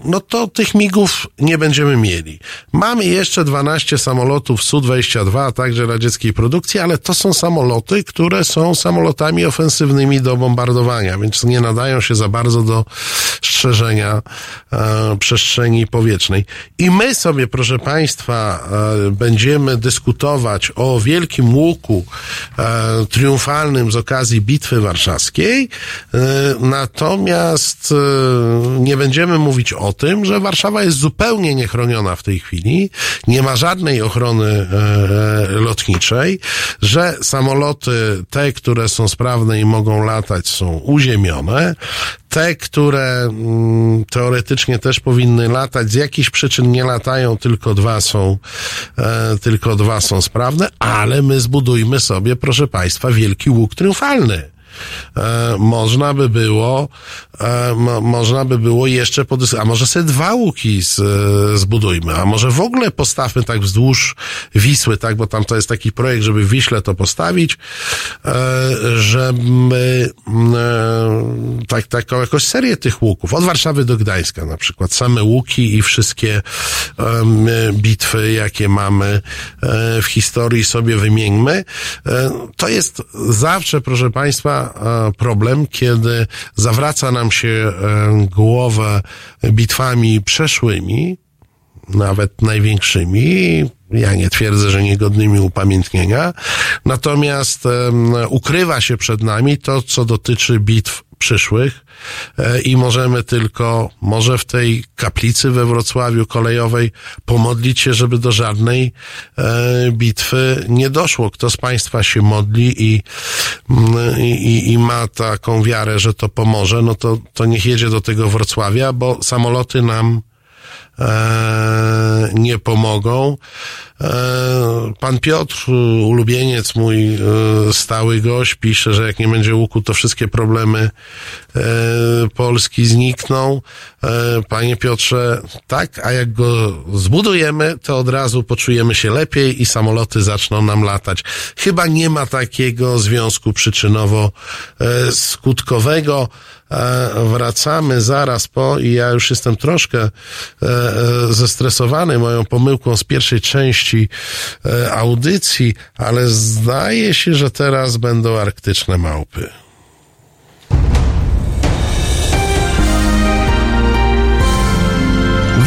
S2: No to tych migów nie będziemy mieli. Mamy jeszcze 12 samolotów Su-22, a także radzieckiej produkcji, ale to są samoloty, które są samolotami ofensywnymi do bombardowania, więc nie nadają się za bardzo do strzeżenia e, przestrzeni powietrznej. I my sobie, proszę Państwa, e, będziemy dyskutować o wielkim łuku e, triumfalnym z okazji Bitwy Warszawskiej, e, natomiast e, nie będziemy mówić o tym, że Warszawa jest zupełnie niechroniona w tej chwili, nie ma żadnej ochrony e, lotniczej, że samoloty, te, które są sprawne i mogą latać, są uziemione, te, które mm, teoretycznie też powinny latać, z jakichś przyczyn nie latają, tylko dwa są, e, tylko dwa są sprawne, ale my zbudujmy sobie, proszę Państwa, wielki łuk triumfalny. E, można by było, e, mo, można by było jeszcze podys- a może sobie dwa łuki z, e, zbudujmy, a może w ogóle postawmy tak wzdłuż Wisły, tak, bo tam to jest taki projekt, żeby w Wiśle to postawić, e, żeby e, tak, taką jakoś serię tych łuków, od Warszawy do Gdańska na przykład, same łuki i wszystkie bitwy, jakie mamy e, w historii sobie wymieńmy. To jest zawsze, proszę Państwa, e, problem, kiedy zawraca nam się e, głowę bitwami przeszłymi, nawet największymi. Ja nie twierdzę, że niegodnymi upamiętnienia. Natomiast ukrywa się przed nami to, co dotyczy bitw przyszłych e, i możemy tylko, może w tej kaplicy we Wrocławiu kolejowej pomodlić się, żeby do żadnej e, bitwy nie doszło. Kto z Państwa się modli i, mm, i, i ma taką wiarę, że to pomoże, no to, to niech jedzie do tego Wrocławia, bo samoloty nam e, nie pomogą. E, pan Piotr, ulubieniec mój, e, stały gość, pisze, że jak nie będzie łuku, to wszystkie problemy Polski znikną. E, Panie Piotrze, tak, a jak go zbudujemy, to od razu poczujemy się lepiej i samoloty zaczną nam latać. Chyba nie ma takiego związku przyczynowo-skutkowego. E, wracamy zaraz po i ja już jestem troszkę e, e, zestresowany moją pomyłką z pierwszej części e, audycji, ale zdaje się, że teraz będą arktyczne małpy.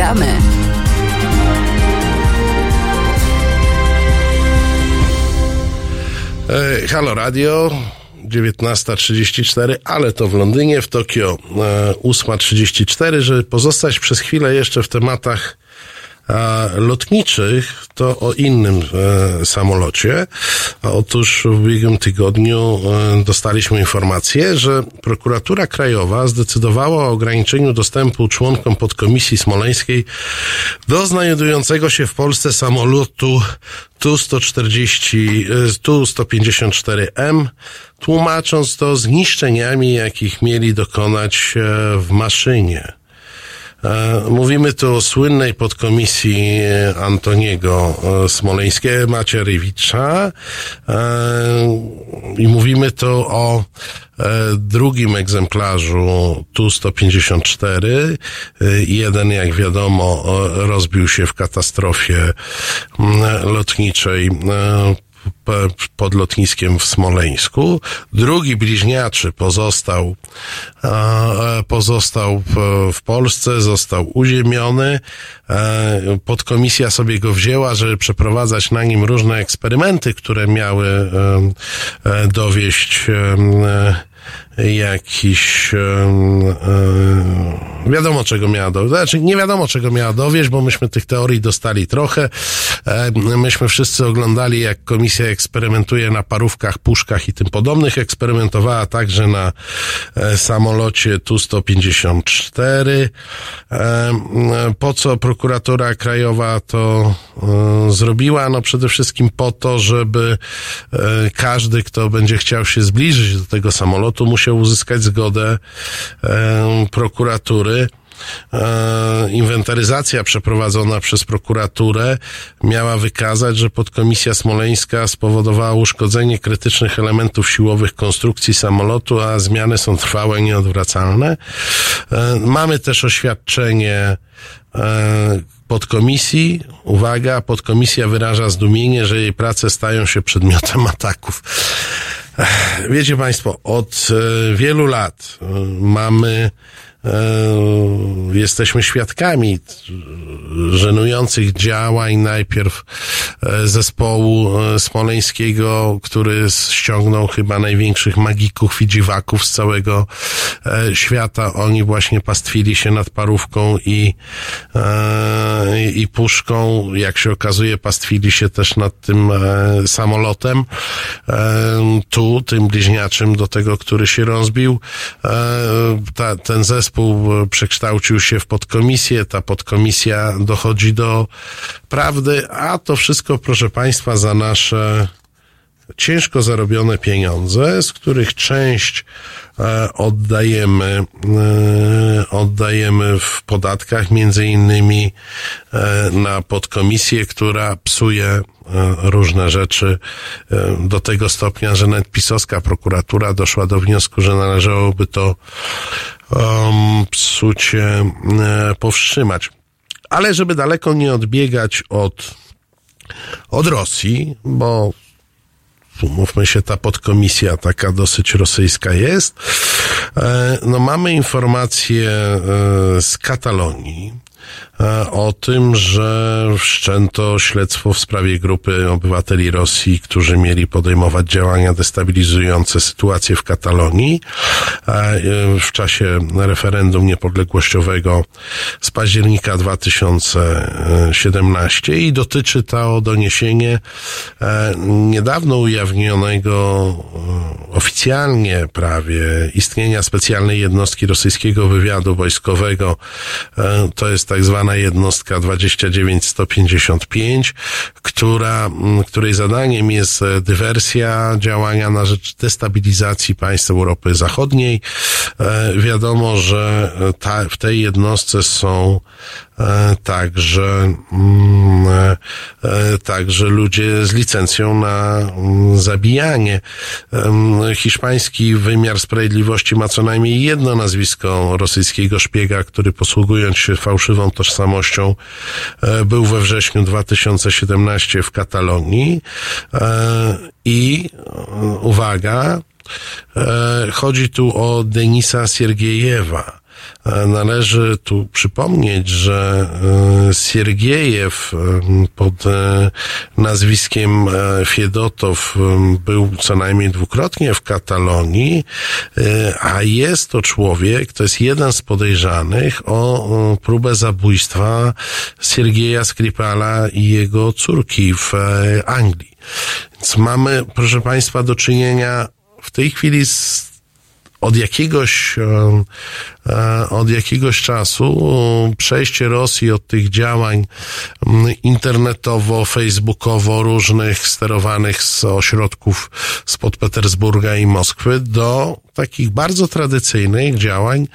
S10: gramy.
S2: E, Halo Radio. 19.34, ale to w Londynie, w Tokio e, 8.34, żeby pozostać przez chwilę jeszcze w tematach lotniczych, to o innym e, samolocie. Otóż w ubiegłym tygodniu e, dostaliśmy informację, że prokuratura krajowa zdecydowała o ograniczeniu dostępu członkom podkomisji smoleńskiej do znajdującego się w Polsce samolotu TU-140, e, TU-154M, tłumacząc to zniszczeniami, jakich mieli dokonać w maszynie. E, mówimy tu o słynnej podkomisji e, Antoniego e, Smoleńskiego, Macierewicza i mówimy tu o drugim egzemplarzu Tu-154. Jeden, jak wiadomo, rozbił się w katastrofie mm, lotniczej pod lotniskiem w Smoleńsku. Drugi bliźniaczy pozostał, e, pozostał w, Polsce, został uziemiony. E, podkomisja sobie go wzięła, żeby przeprowadzać na nim różne eksperymenty, które miały e, dowieść jakiś e, wiadomo czego miała dowieść, znaczy nie wiadomo czego miała dowieść, bo myśmy tych teorii dostali trochę. E, myśmy wszyscy oglądali jak komisja eksperymentuje na parówkach, puszkach i tym podobnych. Eksperymentowała także na e, samolocie Tu-154. E, po co prokuratura krajowa to e, zrobiła? No przede wszystkim po to, żeby e, każdy, kto będzie chciał się zbliżyć do tego samolotu, musiał uzyskać zgodę e, prokuratury. E, inwentaryzacja przeprowadzona przez prokuraturę miała wykazać, że podkomisja smoleńska spowodowała uszkodzenie krytycznych elementów siłowych konstrukcji samolotu, a zmiany są trwałe, nieodwracalne. E, mamy też oświadczenie e, podkomisji. Uwaga, podkomisja wyraża zdumienie, że jej prace stają się przedmiotem ataków. Wiecie Państwo, od e, wielu lat e, mamy jesteśmy świadkami e, żenujących działań najpierw e, zespołu e, smoleńskiego, który ściągnął chyba największych magików i dziwaków z całego e, świata. Oni właśnie pastwili się nad parówką i, e, i puszką. Jak się okazuje, pastwili się też nad tym e, samolotem. E, tu, tym bliźniaczym do tego, który się rozbił. E, ta, ten zespół e, przekształcił się w podkomisję. Ta podkomisja dochodzi do prawdy, a to wszystko, proszę Państwa, za nasze ciężko zarobione pieniądze, z których część e, oddajemy, e, oddajemy w podatkach, między innymi na podkomisję, która psuje różne rzeczy do tego stopnia, że nawet pisowska prokuratura doszła do wniosku, że należałoby to um, psucie e, powstrzymać. Ale żeby daleko nie odbiegać od, od Rosji, bo umówmy się, ta podkomisja taka dosyć rosyjska jest. E, No mamy informacje e, z Katalonii o tym, że wszczęto śledztwo w sprawie grupy obywateli Rosji, którzy mieli podejmować działania destabilizujące sytuację w Katalonii e, w czasie referendum niepodległościowego z października 2017 i dotyczy to doniesienie e, niedawno ujawnionego e, oficjalnie prawie istnienia specjalnej jednostki rosyjskiego wywiadu wojskowego. E, To jest tak zwana jednostka 29155, która, m, której zadaniem jest e, dywersja, działania na rzecz destabilizacji państw Europy Zachodniej. E, Wiadomo, że e, ta, w tej jednostce są także, mm, e, e, także ludzie z licencją na mm, zabijanie. Hiszpański wymiar sprawiedliwości ma co najmniej jedno nazwisko rosyjskiego szpiega, który posługując się fałszywą tożsamością e, był we wrześniu 2017 w Katalonii e, i e, uwaga, e, chodzi tu o Denisa Siergiejewa. E, Należy tu przypomnieć, że e, Siergiejew pod e, nazwiskiem Fiedotow był co najmniej dwukrotnie w Katalonii, a jest to człowiek, to jest jeden z podejrzanych o próbę zabójstwa Siergieja Skripala i jego córki w Anglii. Więc mamy, proszę Państwa, do czynienia w tej chwili z od jakiegoś, e, od jakiegoś czasu e, przejście Rosji od tych działań m, internetowo, facebookowo różnych sterowanych z ośrodków spod Petersburga i Moskwy do takich bardzo tradycyjnych działań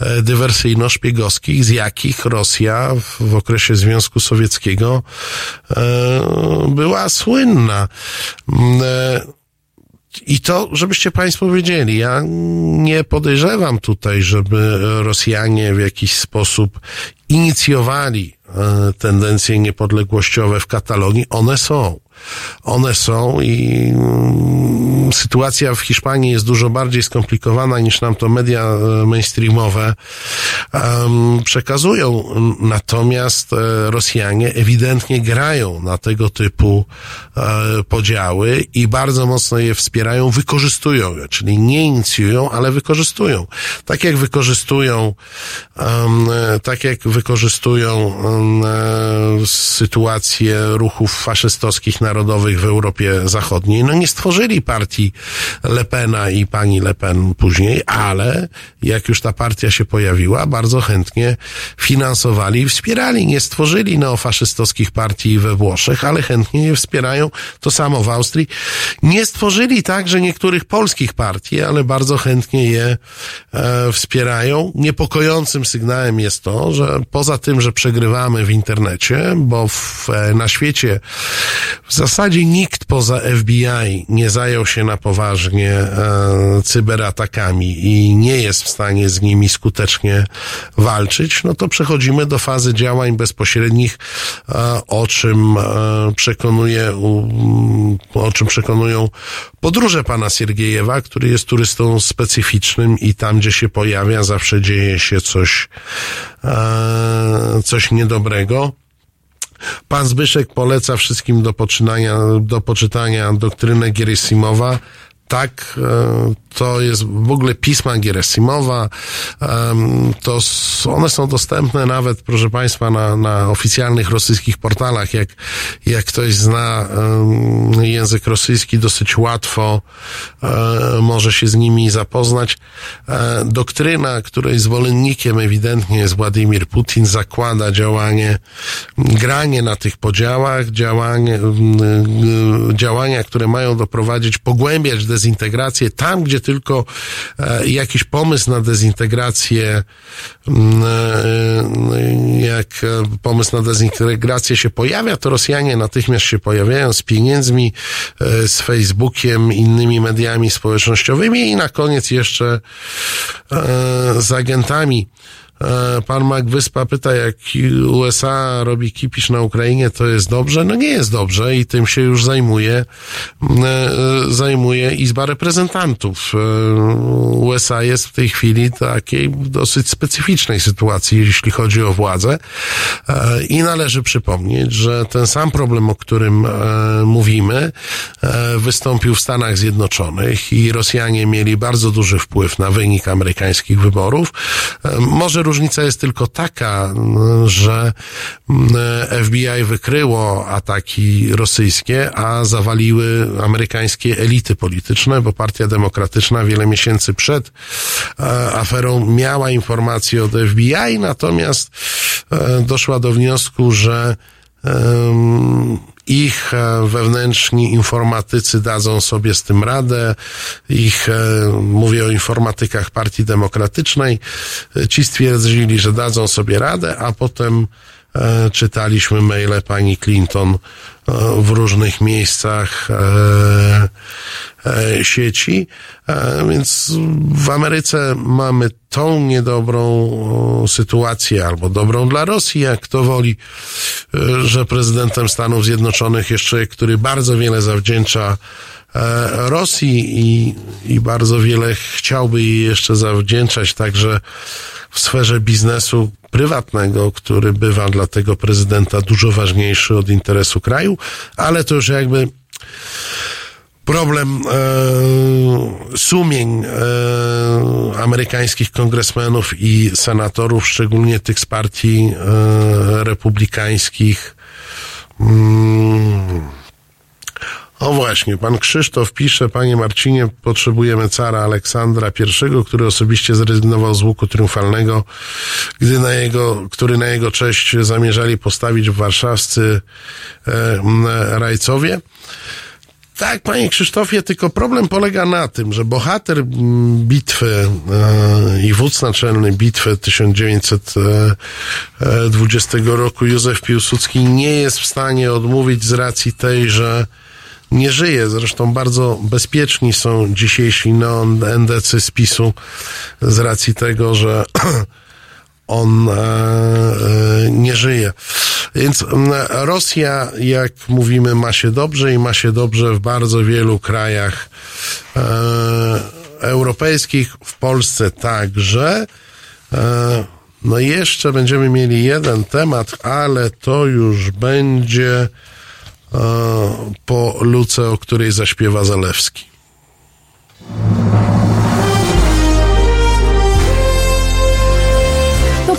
S2: e, dywersyjno-szpiegowskich, z jakich Rosja w, okresie Związku Sowieckiego e, była słynna. I to, żebyście Państwo wiedzieli, ja nie podejrzewam tutaj, żeby Rosjanie w jakiś sposób inicjowali e, tendencje niepodległościowe w Katalonii. One są. One są i mm, sytuacja w Hiszpanii jest dużo bardziej skomplikowana niż nam to media e, mainstreamowe przekazują. Natomiast e, Rosjanie ewidentnie grają na tego typu e, podziały i bardzo mocno je wspierają, wykorzystują je, czyli nie inicjują, ale wykorzystują. Tak jak wykorzystują, tak jak wykorzystują sytuację ruchów faszystowskich narodowych w Europie Zachodniej. No nie stworzyli partii Le Pena i pani Le Pen później, ale jak już ta partia się pojawiła, bardzo chętnie finansowali i wspierali. Nie stworzyli neofaszystowskich partii we Włoszech, ale chętnie je wspierają. To samo w Austrii. Nie stworzyli także niektórych polskich partii, ale bardzo chętnie je e, wspierają. Niepokojącym sygnałem jest to, że poza tym, że przegrywamy w internecie, bo w, e, na świecie w zasadzie nikt poza FBI nie zajął się na poważnie e, cyberatakami i nie jest w stanie z nimi skutecznie walczyć, no to przechodzimy do fazy działań bezpośrednich, e, o czym e, przekonuje, u- o czym przekonują podróże pana Siergiejewa, który jest turystą specyficznym i tam, gdzie się pojawia, zawsze dzieje się coś, e, coś niedobrego. Pan Zbyszek poleca wszystkim do, poczynania, do poczytania doktrynę Gierasimowa. Tak, e, to jest w ogóle pisma Gierasimowa. To one są dostępne nawet, proszę Państwa, na, na oficjalnych rosyjskich portalach. Jak, jak ktoś zna język rosyjski, dosyć łatwo e, może się z nimi zapoznać. E, Doktryna, której zwolennikiem ewidentnie jest Władimir Putin, zakłada działanie, granie na tych podziałach, działanie, działania, które mają doprowadzić, pogłębiać dezintegrację tam, gdzie tylko e, jakiś pomysł na dezintegrację, mm, e, jak e, pomysł na dezintegrację się pojawia, to Rosjanie natychmiast się pojawiają z pieniędzmi, z Facebookiem, innymi mediami społecznościowymi i na koniec jeszcze z agentami. E, Pan Mac Wyspa pyta, jak USA robi kipisz na Ukrainie, to jest dobrze? No nie jest dobrze i tym się już zajmuje, e, zajmuje Izba Reprezentantów. E, USA jest w tej chwili takiej dosyć specyficznej sytuacji, jeśli chodzi o władzę. I należy przypomnieć, że ten sam problem, o którym mówimy, wystąpił w Stanach Zjednoczonych i Rosjanie mieli bardzo duży wpływ na wynik amerykańskich wyborów. Może różnica jest tylko taka, m, że m, FBI wykryło ataki rosyjskie, a zawaliły amerykańskie elity polityczne, bo Partia Demokratyczna wiele miesięcy przed e, aferą miała informacje od FBI, natomiast e, doszła do wniosku, że ich e, wewnętrzni informatycy dadzą sobie z tym radę. Ich, e, mówię o informatykach Partii Demokratycznej, e, ci stwierdzili, że dadzą sobie radę, a potem czytaliśmy maile pani Clinton w różnych miejscach e, e, sieci. E, Więc w Ameryce mamy tą niedobrą sytuację, albo dobrą dla Rosji, jak kto woli, że prezydentem Stanów Zjednoczonych jest człowiek, który bardzo wiele zawdzięcza Rosji i, i bardzo wiele chciałby jej jeszcze zawdzięczać także w sferze biznesu prywatnego, który bywa dla tego prezydenta dużo ważniejszy od interesu kraju, ale to już jakby problem e, sumień e, amerykańskich kongresmenów i senatorów, szczególnie tych z partii e, republikańskich. Mm. O właśnie, pan Krzysztof pisze, panie Marcinie, potrzebujemy cara Aleksandra I, który osobiście zrezygnował z łuku triumfalnego, gdy na jego, który na jego cześć zamierzali postawić warszawscy e, rajcowie. Tak, panie Krzysztofie, tylko problem polega na tym, że bohater bitwy e, i wódz naczelny bitwy 1920 roku, Józef Piłsudski, nie jest w stanie odmówić z racji tej, że nie żyje. Zresztą bardzo bezpieczni są dzisiejsi neonendecy z PiSu z racji tego, że on e, e, nie żyje. Więc Rosja, jak mówimy, ma się dobrze i ma się dobrze w bardzo wielu krajach e, europejskich, w Polsce także. E, no jeszcze będziemy mieli jeden temat, ale to już będzie po luce, o której zaśpiewa Zalewski.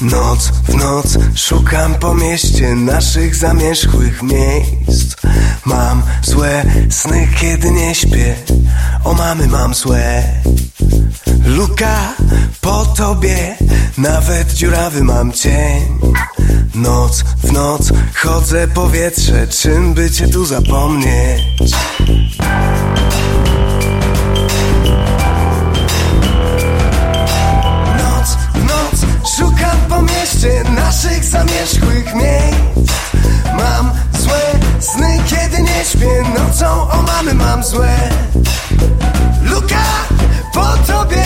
S6: Noc w noc szukam po mieście naszych zamierzchłych miejsc. Mam złe sny, kiedy nie śpię. O mamy mam złe. Luka po tobie Nawet dziurawy mam cień. Noc w noc chodzę powietrze Czym by cię tu zapomnieć? Naszych zamierzchłych miejsc Mam złe sny, kiedy nie śpię Nocą. O mamy mam złe. Luka po tobie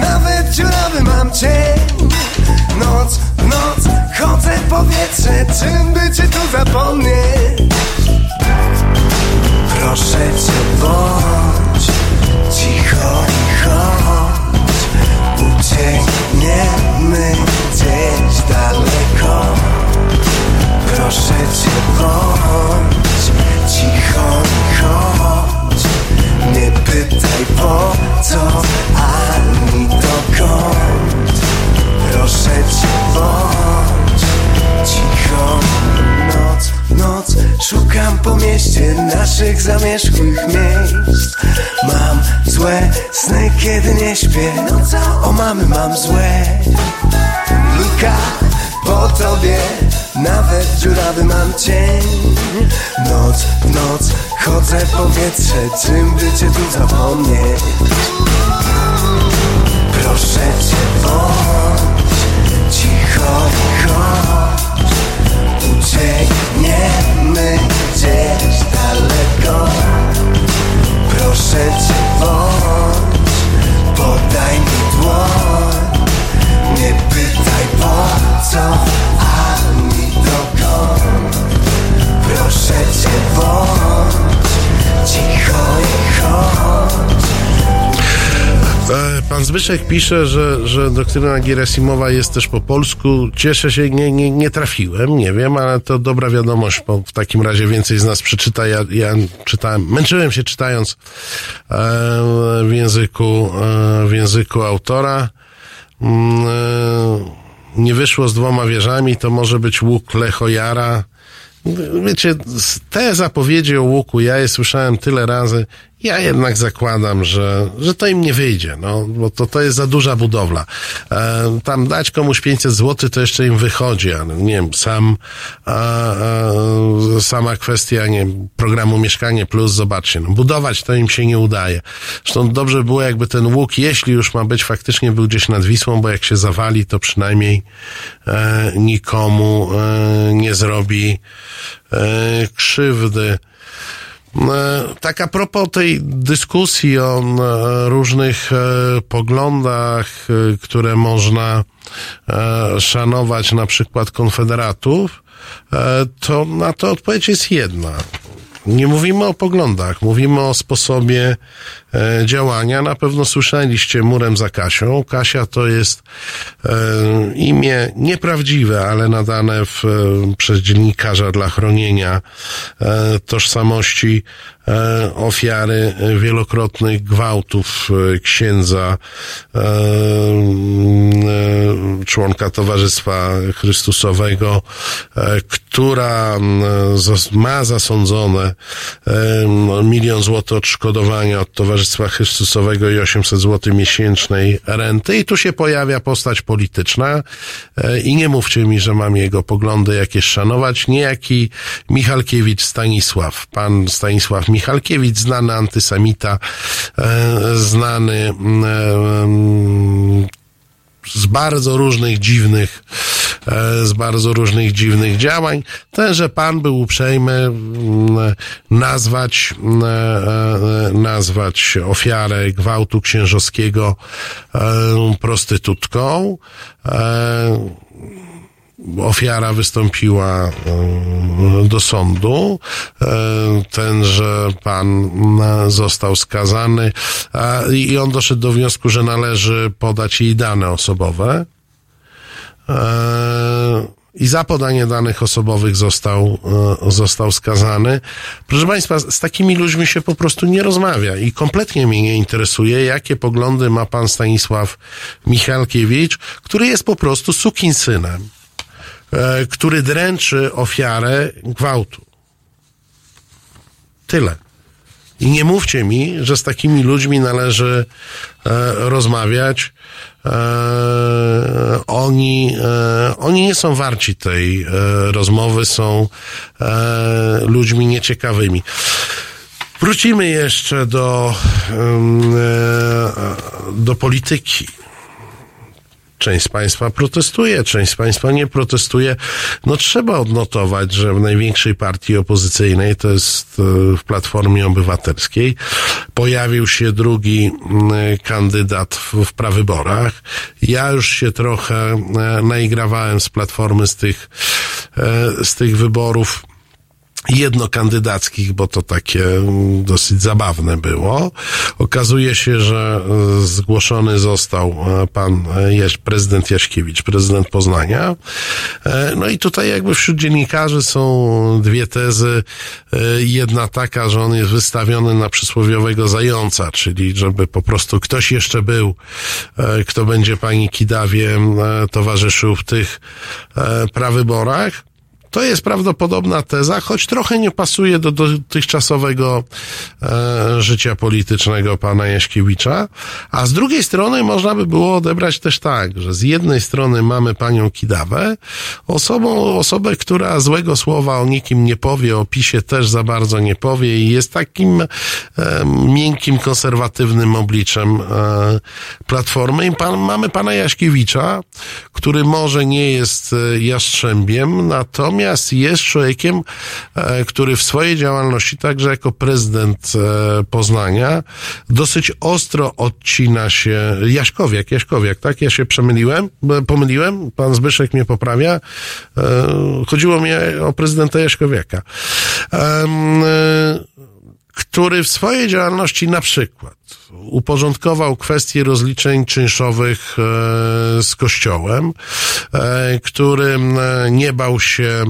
S6: Nawet dziurawy mam cień. Noc w noc chodzę powietrze Czym by cię tu zapomnieć? Proszę cię bądź cicho i chodź. Uciekniemy daleko. Proszę cię bądź cicho chodź. Nie pytaj po co ani dokąd. Proszę cię bądź cicho. Noc, noc szukam po mieście naszych zamierzchłych miejsc. Mam złe sny, kiedy nie śpię. O mamy mam złe Luka po tobie Nawet dziurawy mam cień. Noc w noc chodzę powietrze Czym by cię tu zapomnieć? Proszę cię bądź cicho chodź. Uciekniemy gdzieś daleko. Proszę cię bądź Podaj mi ani dokąd Proszę cię bądź Cicho i chodź
S2: E, Pan Zbyszek pisze, że, że doktryna Gierasimowa jest też po polsku. Cieszę się, nie, nie, nie trafiłem, nie wiem, ale to dobra wiadomość, bo w takim razie więcej z nas przeczyta. Ja, ja czytałem, męczyłem się czytając e, w języku, e, w języku autora. Mm, e, nie wyszło z dwoma wieżami, to może być łuk Lechojara. Wiecie, te zapowiedzi o łuku, ja je słyszałem tyle razy, ja jednak zakładam, że, że to im nie wyjdzie, no, bo to, to jest za duża budowla. E, tam dać komuś 500 zł, to jeszcze im wychodzi, ale nie wiem, sam, a, a, sama kwestia, nie programu Mieszkanie Plus, zobaczcie, no, budować to im się nie udaje. Zresztą dobrze było, jakby ten łuk, jeśli już ma być, faktycznie był gdzieś nad Wisłą, bo jak się zawali, to przynajmniej e, nikomu e, nie zrobi e, krzywdy. E, Tak a propos tej dyskusji o e, różnych e, poglądach, które można szanować na przykład konfederatów, to na to odpowiedź jest jedna. Nie mówimy o poglądach, mówimy o sposobie działania. Na pewno słyszeliście murem za Kasią. Kasia to jest e, imię nieprawdziwe, ale nadane w, e, przez dziennikarza dla chronienia e, tożsamości e, ofiary wielokrotnych gwałtów e, księdza, e, e, członka Towarzystwa Chrystusowego, e, która ma zasądzone milion złotych odszkodowania od Towarzystwa Chrystusowego i 800 zł miesięcznej renty. I tu się pojawia postać polityczna e, i nie mówcie mi, że mam jego poglądy jakieś szanować. Niejaki Michalkiewicz Stanisław. Pan Stanisław Michalkiewicz, znany antysemita, e, znany mm, em, z bardzo różnych dziwnych, e, z bardzo różnych dziwnych działań. Tenże pan był uprzejmy mm, nazwać, mm, e, e, nazwać ofiarę gwałtu księżowskiego prostytutką. Ofiara wystąpiła e, do sądu. E, Tenże pan m, został skazany i on doszedł do wniosku, że należy podać jej dane osobowe. E, I za podanie danych osobowych został, e, został skazany. Proszę Państwa, z takimi ludźmi się po prostu nie rozmawia i kompletnie mnie nie interesuje, jakie poglądy ma pan Stanisław Michalkiewicz, który jest po prostu sukinsynem który dręczy ofiarę gwałtu. Tyle. I nie mówcie mi, że z takimi ludźmi należy e, rozmawiać. E, oni, e, oni nie są warci tej e, rozmowy, są e, ludźmi nieciekawymi. Wrócimy jeszcze do, e, do polityki. Część z Państwa protestuje, część z Państwa nie protestuje. No trzeba odnotować, że w największej partii opozycyjnej, to jest e, w Platformie Obywatelskiej, pojawił się drugi kandydat w, w prawyborach. Ja już się trochę e, naigrawałem z Platformy z tych, e, z tych wyborów jednokandydackich, bo to takie mm, dosyć zabawne było. Okazuje się, że e, zgłoszony został e, pan Jaś, prezydent Jaśkiewicz, prezydent Poznania. E, No i tutaj jakby wśród dziennikarzy są dwie tezy. Jedna taka, że on jest wystawiony na przysłowiowego zająca, czyli żeby po prostu ktoś jeszcze był, kto będzie pani Kidawie towarzyszył w tych prawyborach. To jest prawdopodobna teza, choć trochę nie pasuje do dotychczasowego e, życia politycznego pana Jaśkiewicza. A z drugiej strony można by było odebrać też tak, że z jednej strony mamy panią Kidawę, osobą, osobę, która złego słowa o nikim nie powie, o PiSie też za bardzo nie powie i jest takim e, miękkim, konserwatywnym obliczem e, Platformy. I pan, mamy pana Jaśkiewicza, który może nie jest e, jastrzębiem, natomiast jest człowiekiem, e, który w swojej działalności, także jako prezydent e, Poznania, dosyć ostro odcina się, Jaśkowiak, Jaśkowiak, tak? Ja się przemyliłem, e, pomyliłem, pan Zbyszek mnie poprawia. Chodziło mi o prezydenta Jaśkowiaka. Który w swojej działalności na przykład uporządkował kwestie rozliczeń czynszowych e, z Kościołem, e, który m, nie bał się,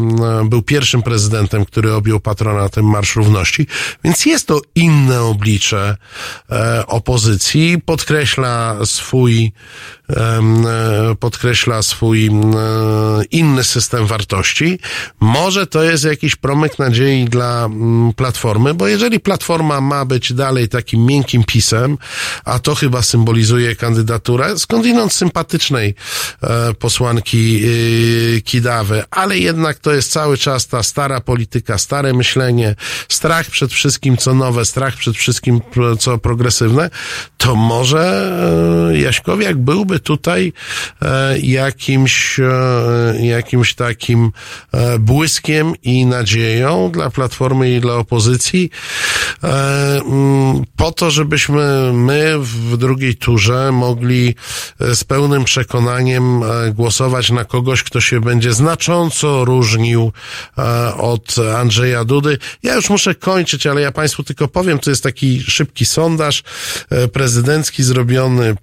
S2: był pierwszym prezydentem, który objął patronatem Marsz Równości, więc jest to inne oblicze e, opozycji, podkreśla swój e, podkreśla swój e, inny system wartości. Może to jest jakiś promyk nadziei dla Platformy, bo jeżeli Platforma ma być dalej takim miękkim pisem, a to chyba symbolizuje kandydaturę skądinąd sympatycznej e, posłanki e, Kidawy, ale jednak to jest cały czas ta stara polityka, stare myślenie, strach przed wszystkim, co nowe, strach przed wszystkim, co progresywne, to może e, Jaśkowiak byłby tutaj e, jakimś, e, jakimś takim e, błyskiem i nadzieją dla Platformy i dla opozycji, mm, po to, żebyśmy my w drugiej turze mogli z pełnym przekonaniem głosować na kogoś, kto się będzie znacząco różnił od Andrzeja Dudy. Ja już muszę kończyć, ale ja Państwu tylko powiem, to jest taki szybki sondaż prezydencki zrobiony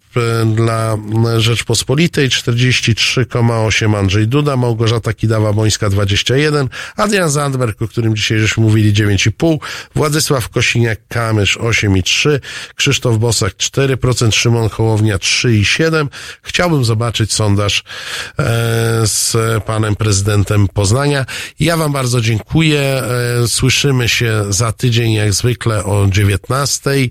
S2: dla Rzeczpospolitej, 43,8 Andrzej Duda, Małgorzata Kidawa-Bońska 21, Adrian Zandberg, o którym dzisiaj już mówili 9,5, Władysław Kosiniak-Kamysz 8,3, Krzysztof Bosak 4%, Szymon Hołownia 3,7. Chciałbym zobaczyć sondaż e, z panem prezydentem Poznania. Ja wam bardzo dziękuję. E, słyszymy się za tydzień jak zwykle o 19. E,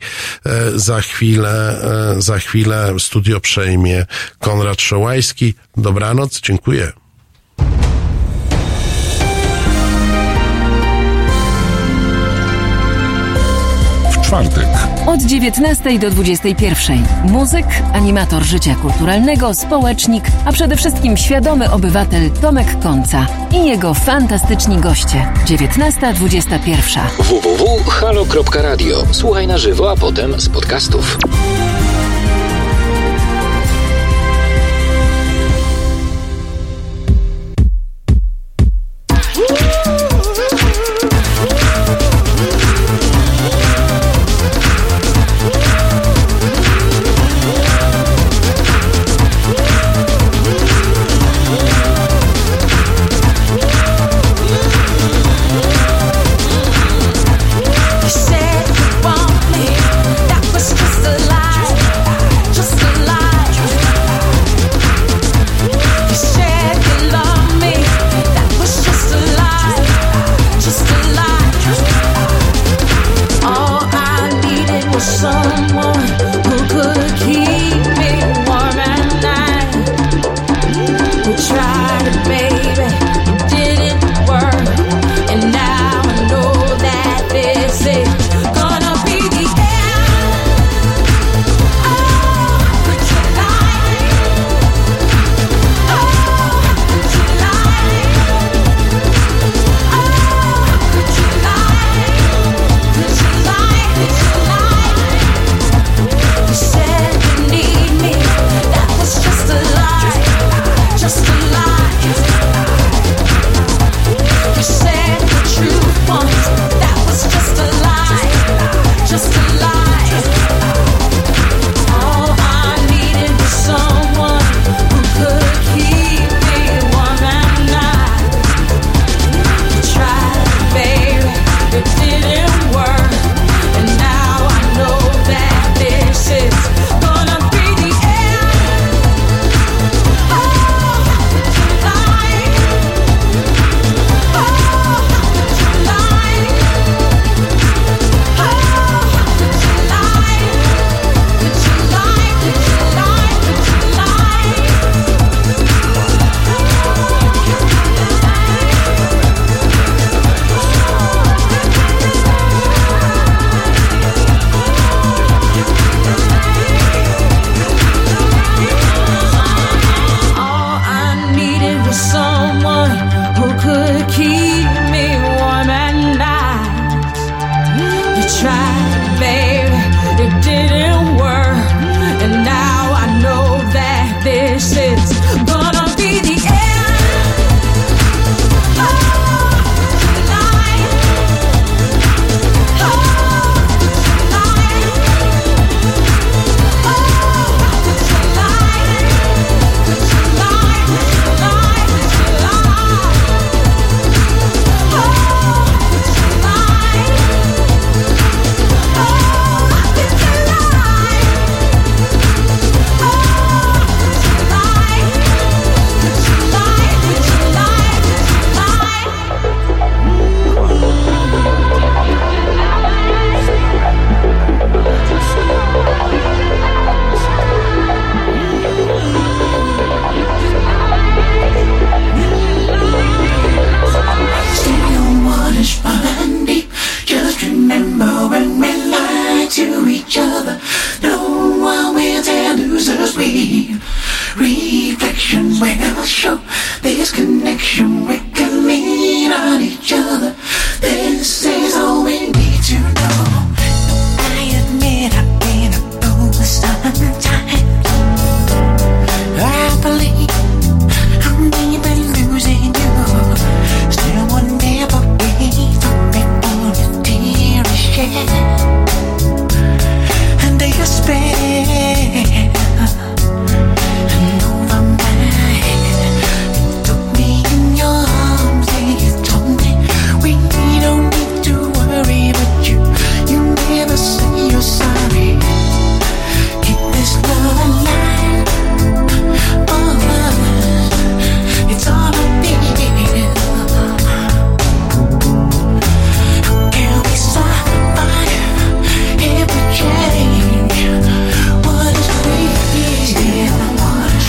S2: za chwilę, za chwilę studio przejmie Konrad Szołajski. Dobranoc, dziękuję.
S3: W czwartek.
S5: Od 19 do 21. Muzyk, animator życia kulturalnego, społecznik, a przede wszystkim świadomy obywatel Tomek Konca i jego fantastyczni goście. 19.21.
S11: www.halo.radio. Słuchaj na żywo, a potem z podcastów.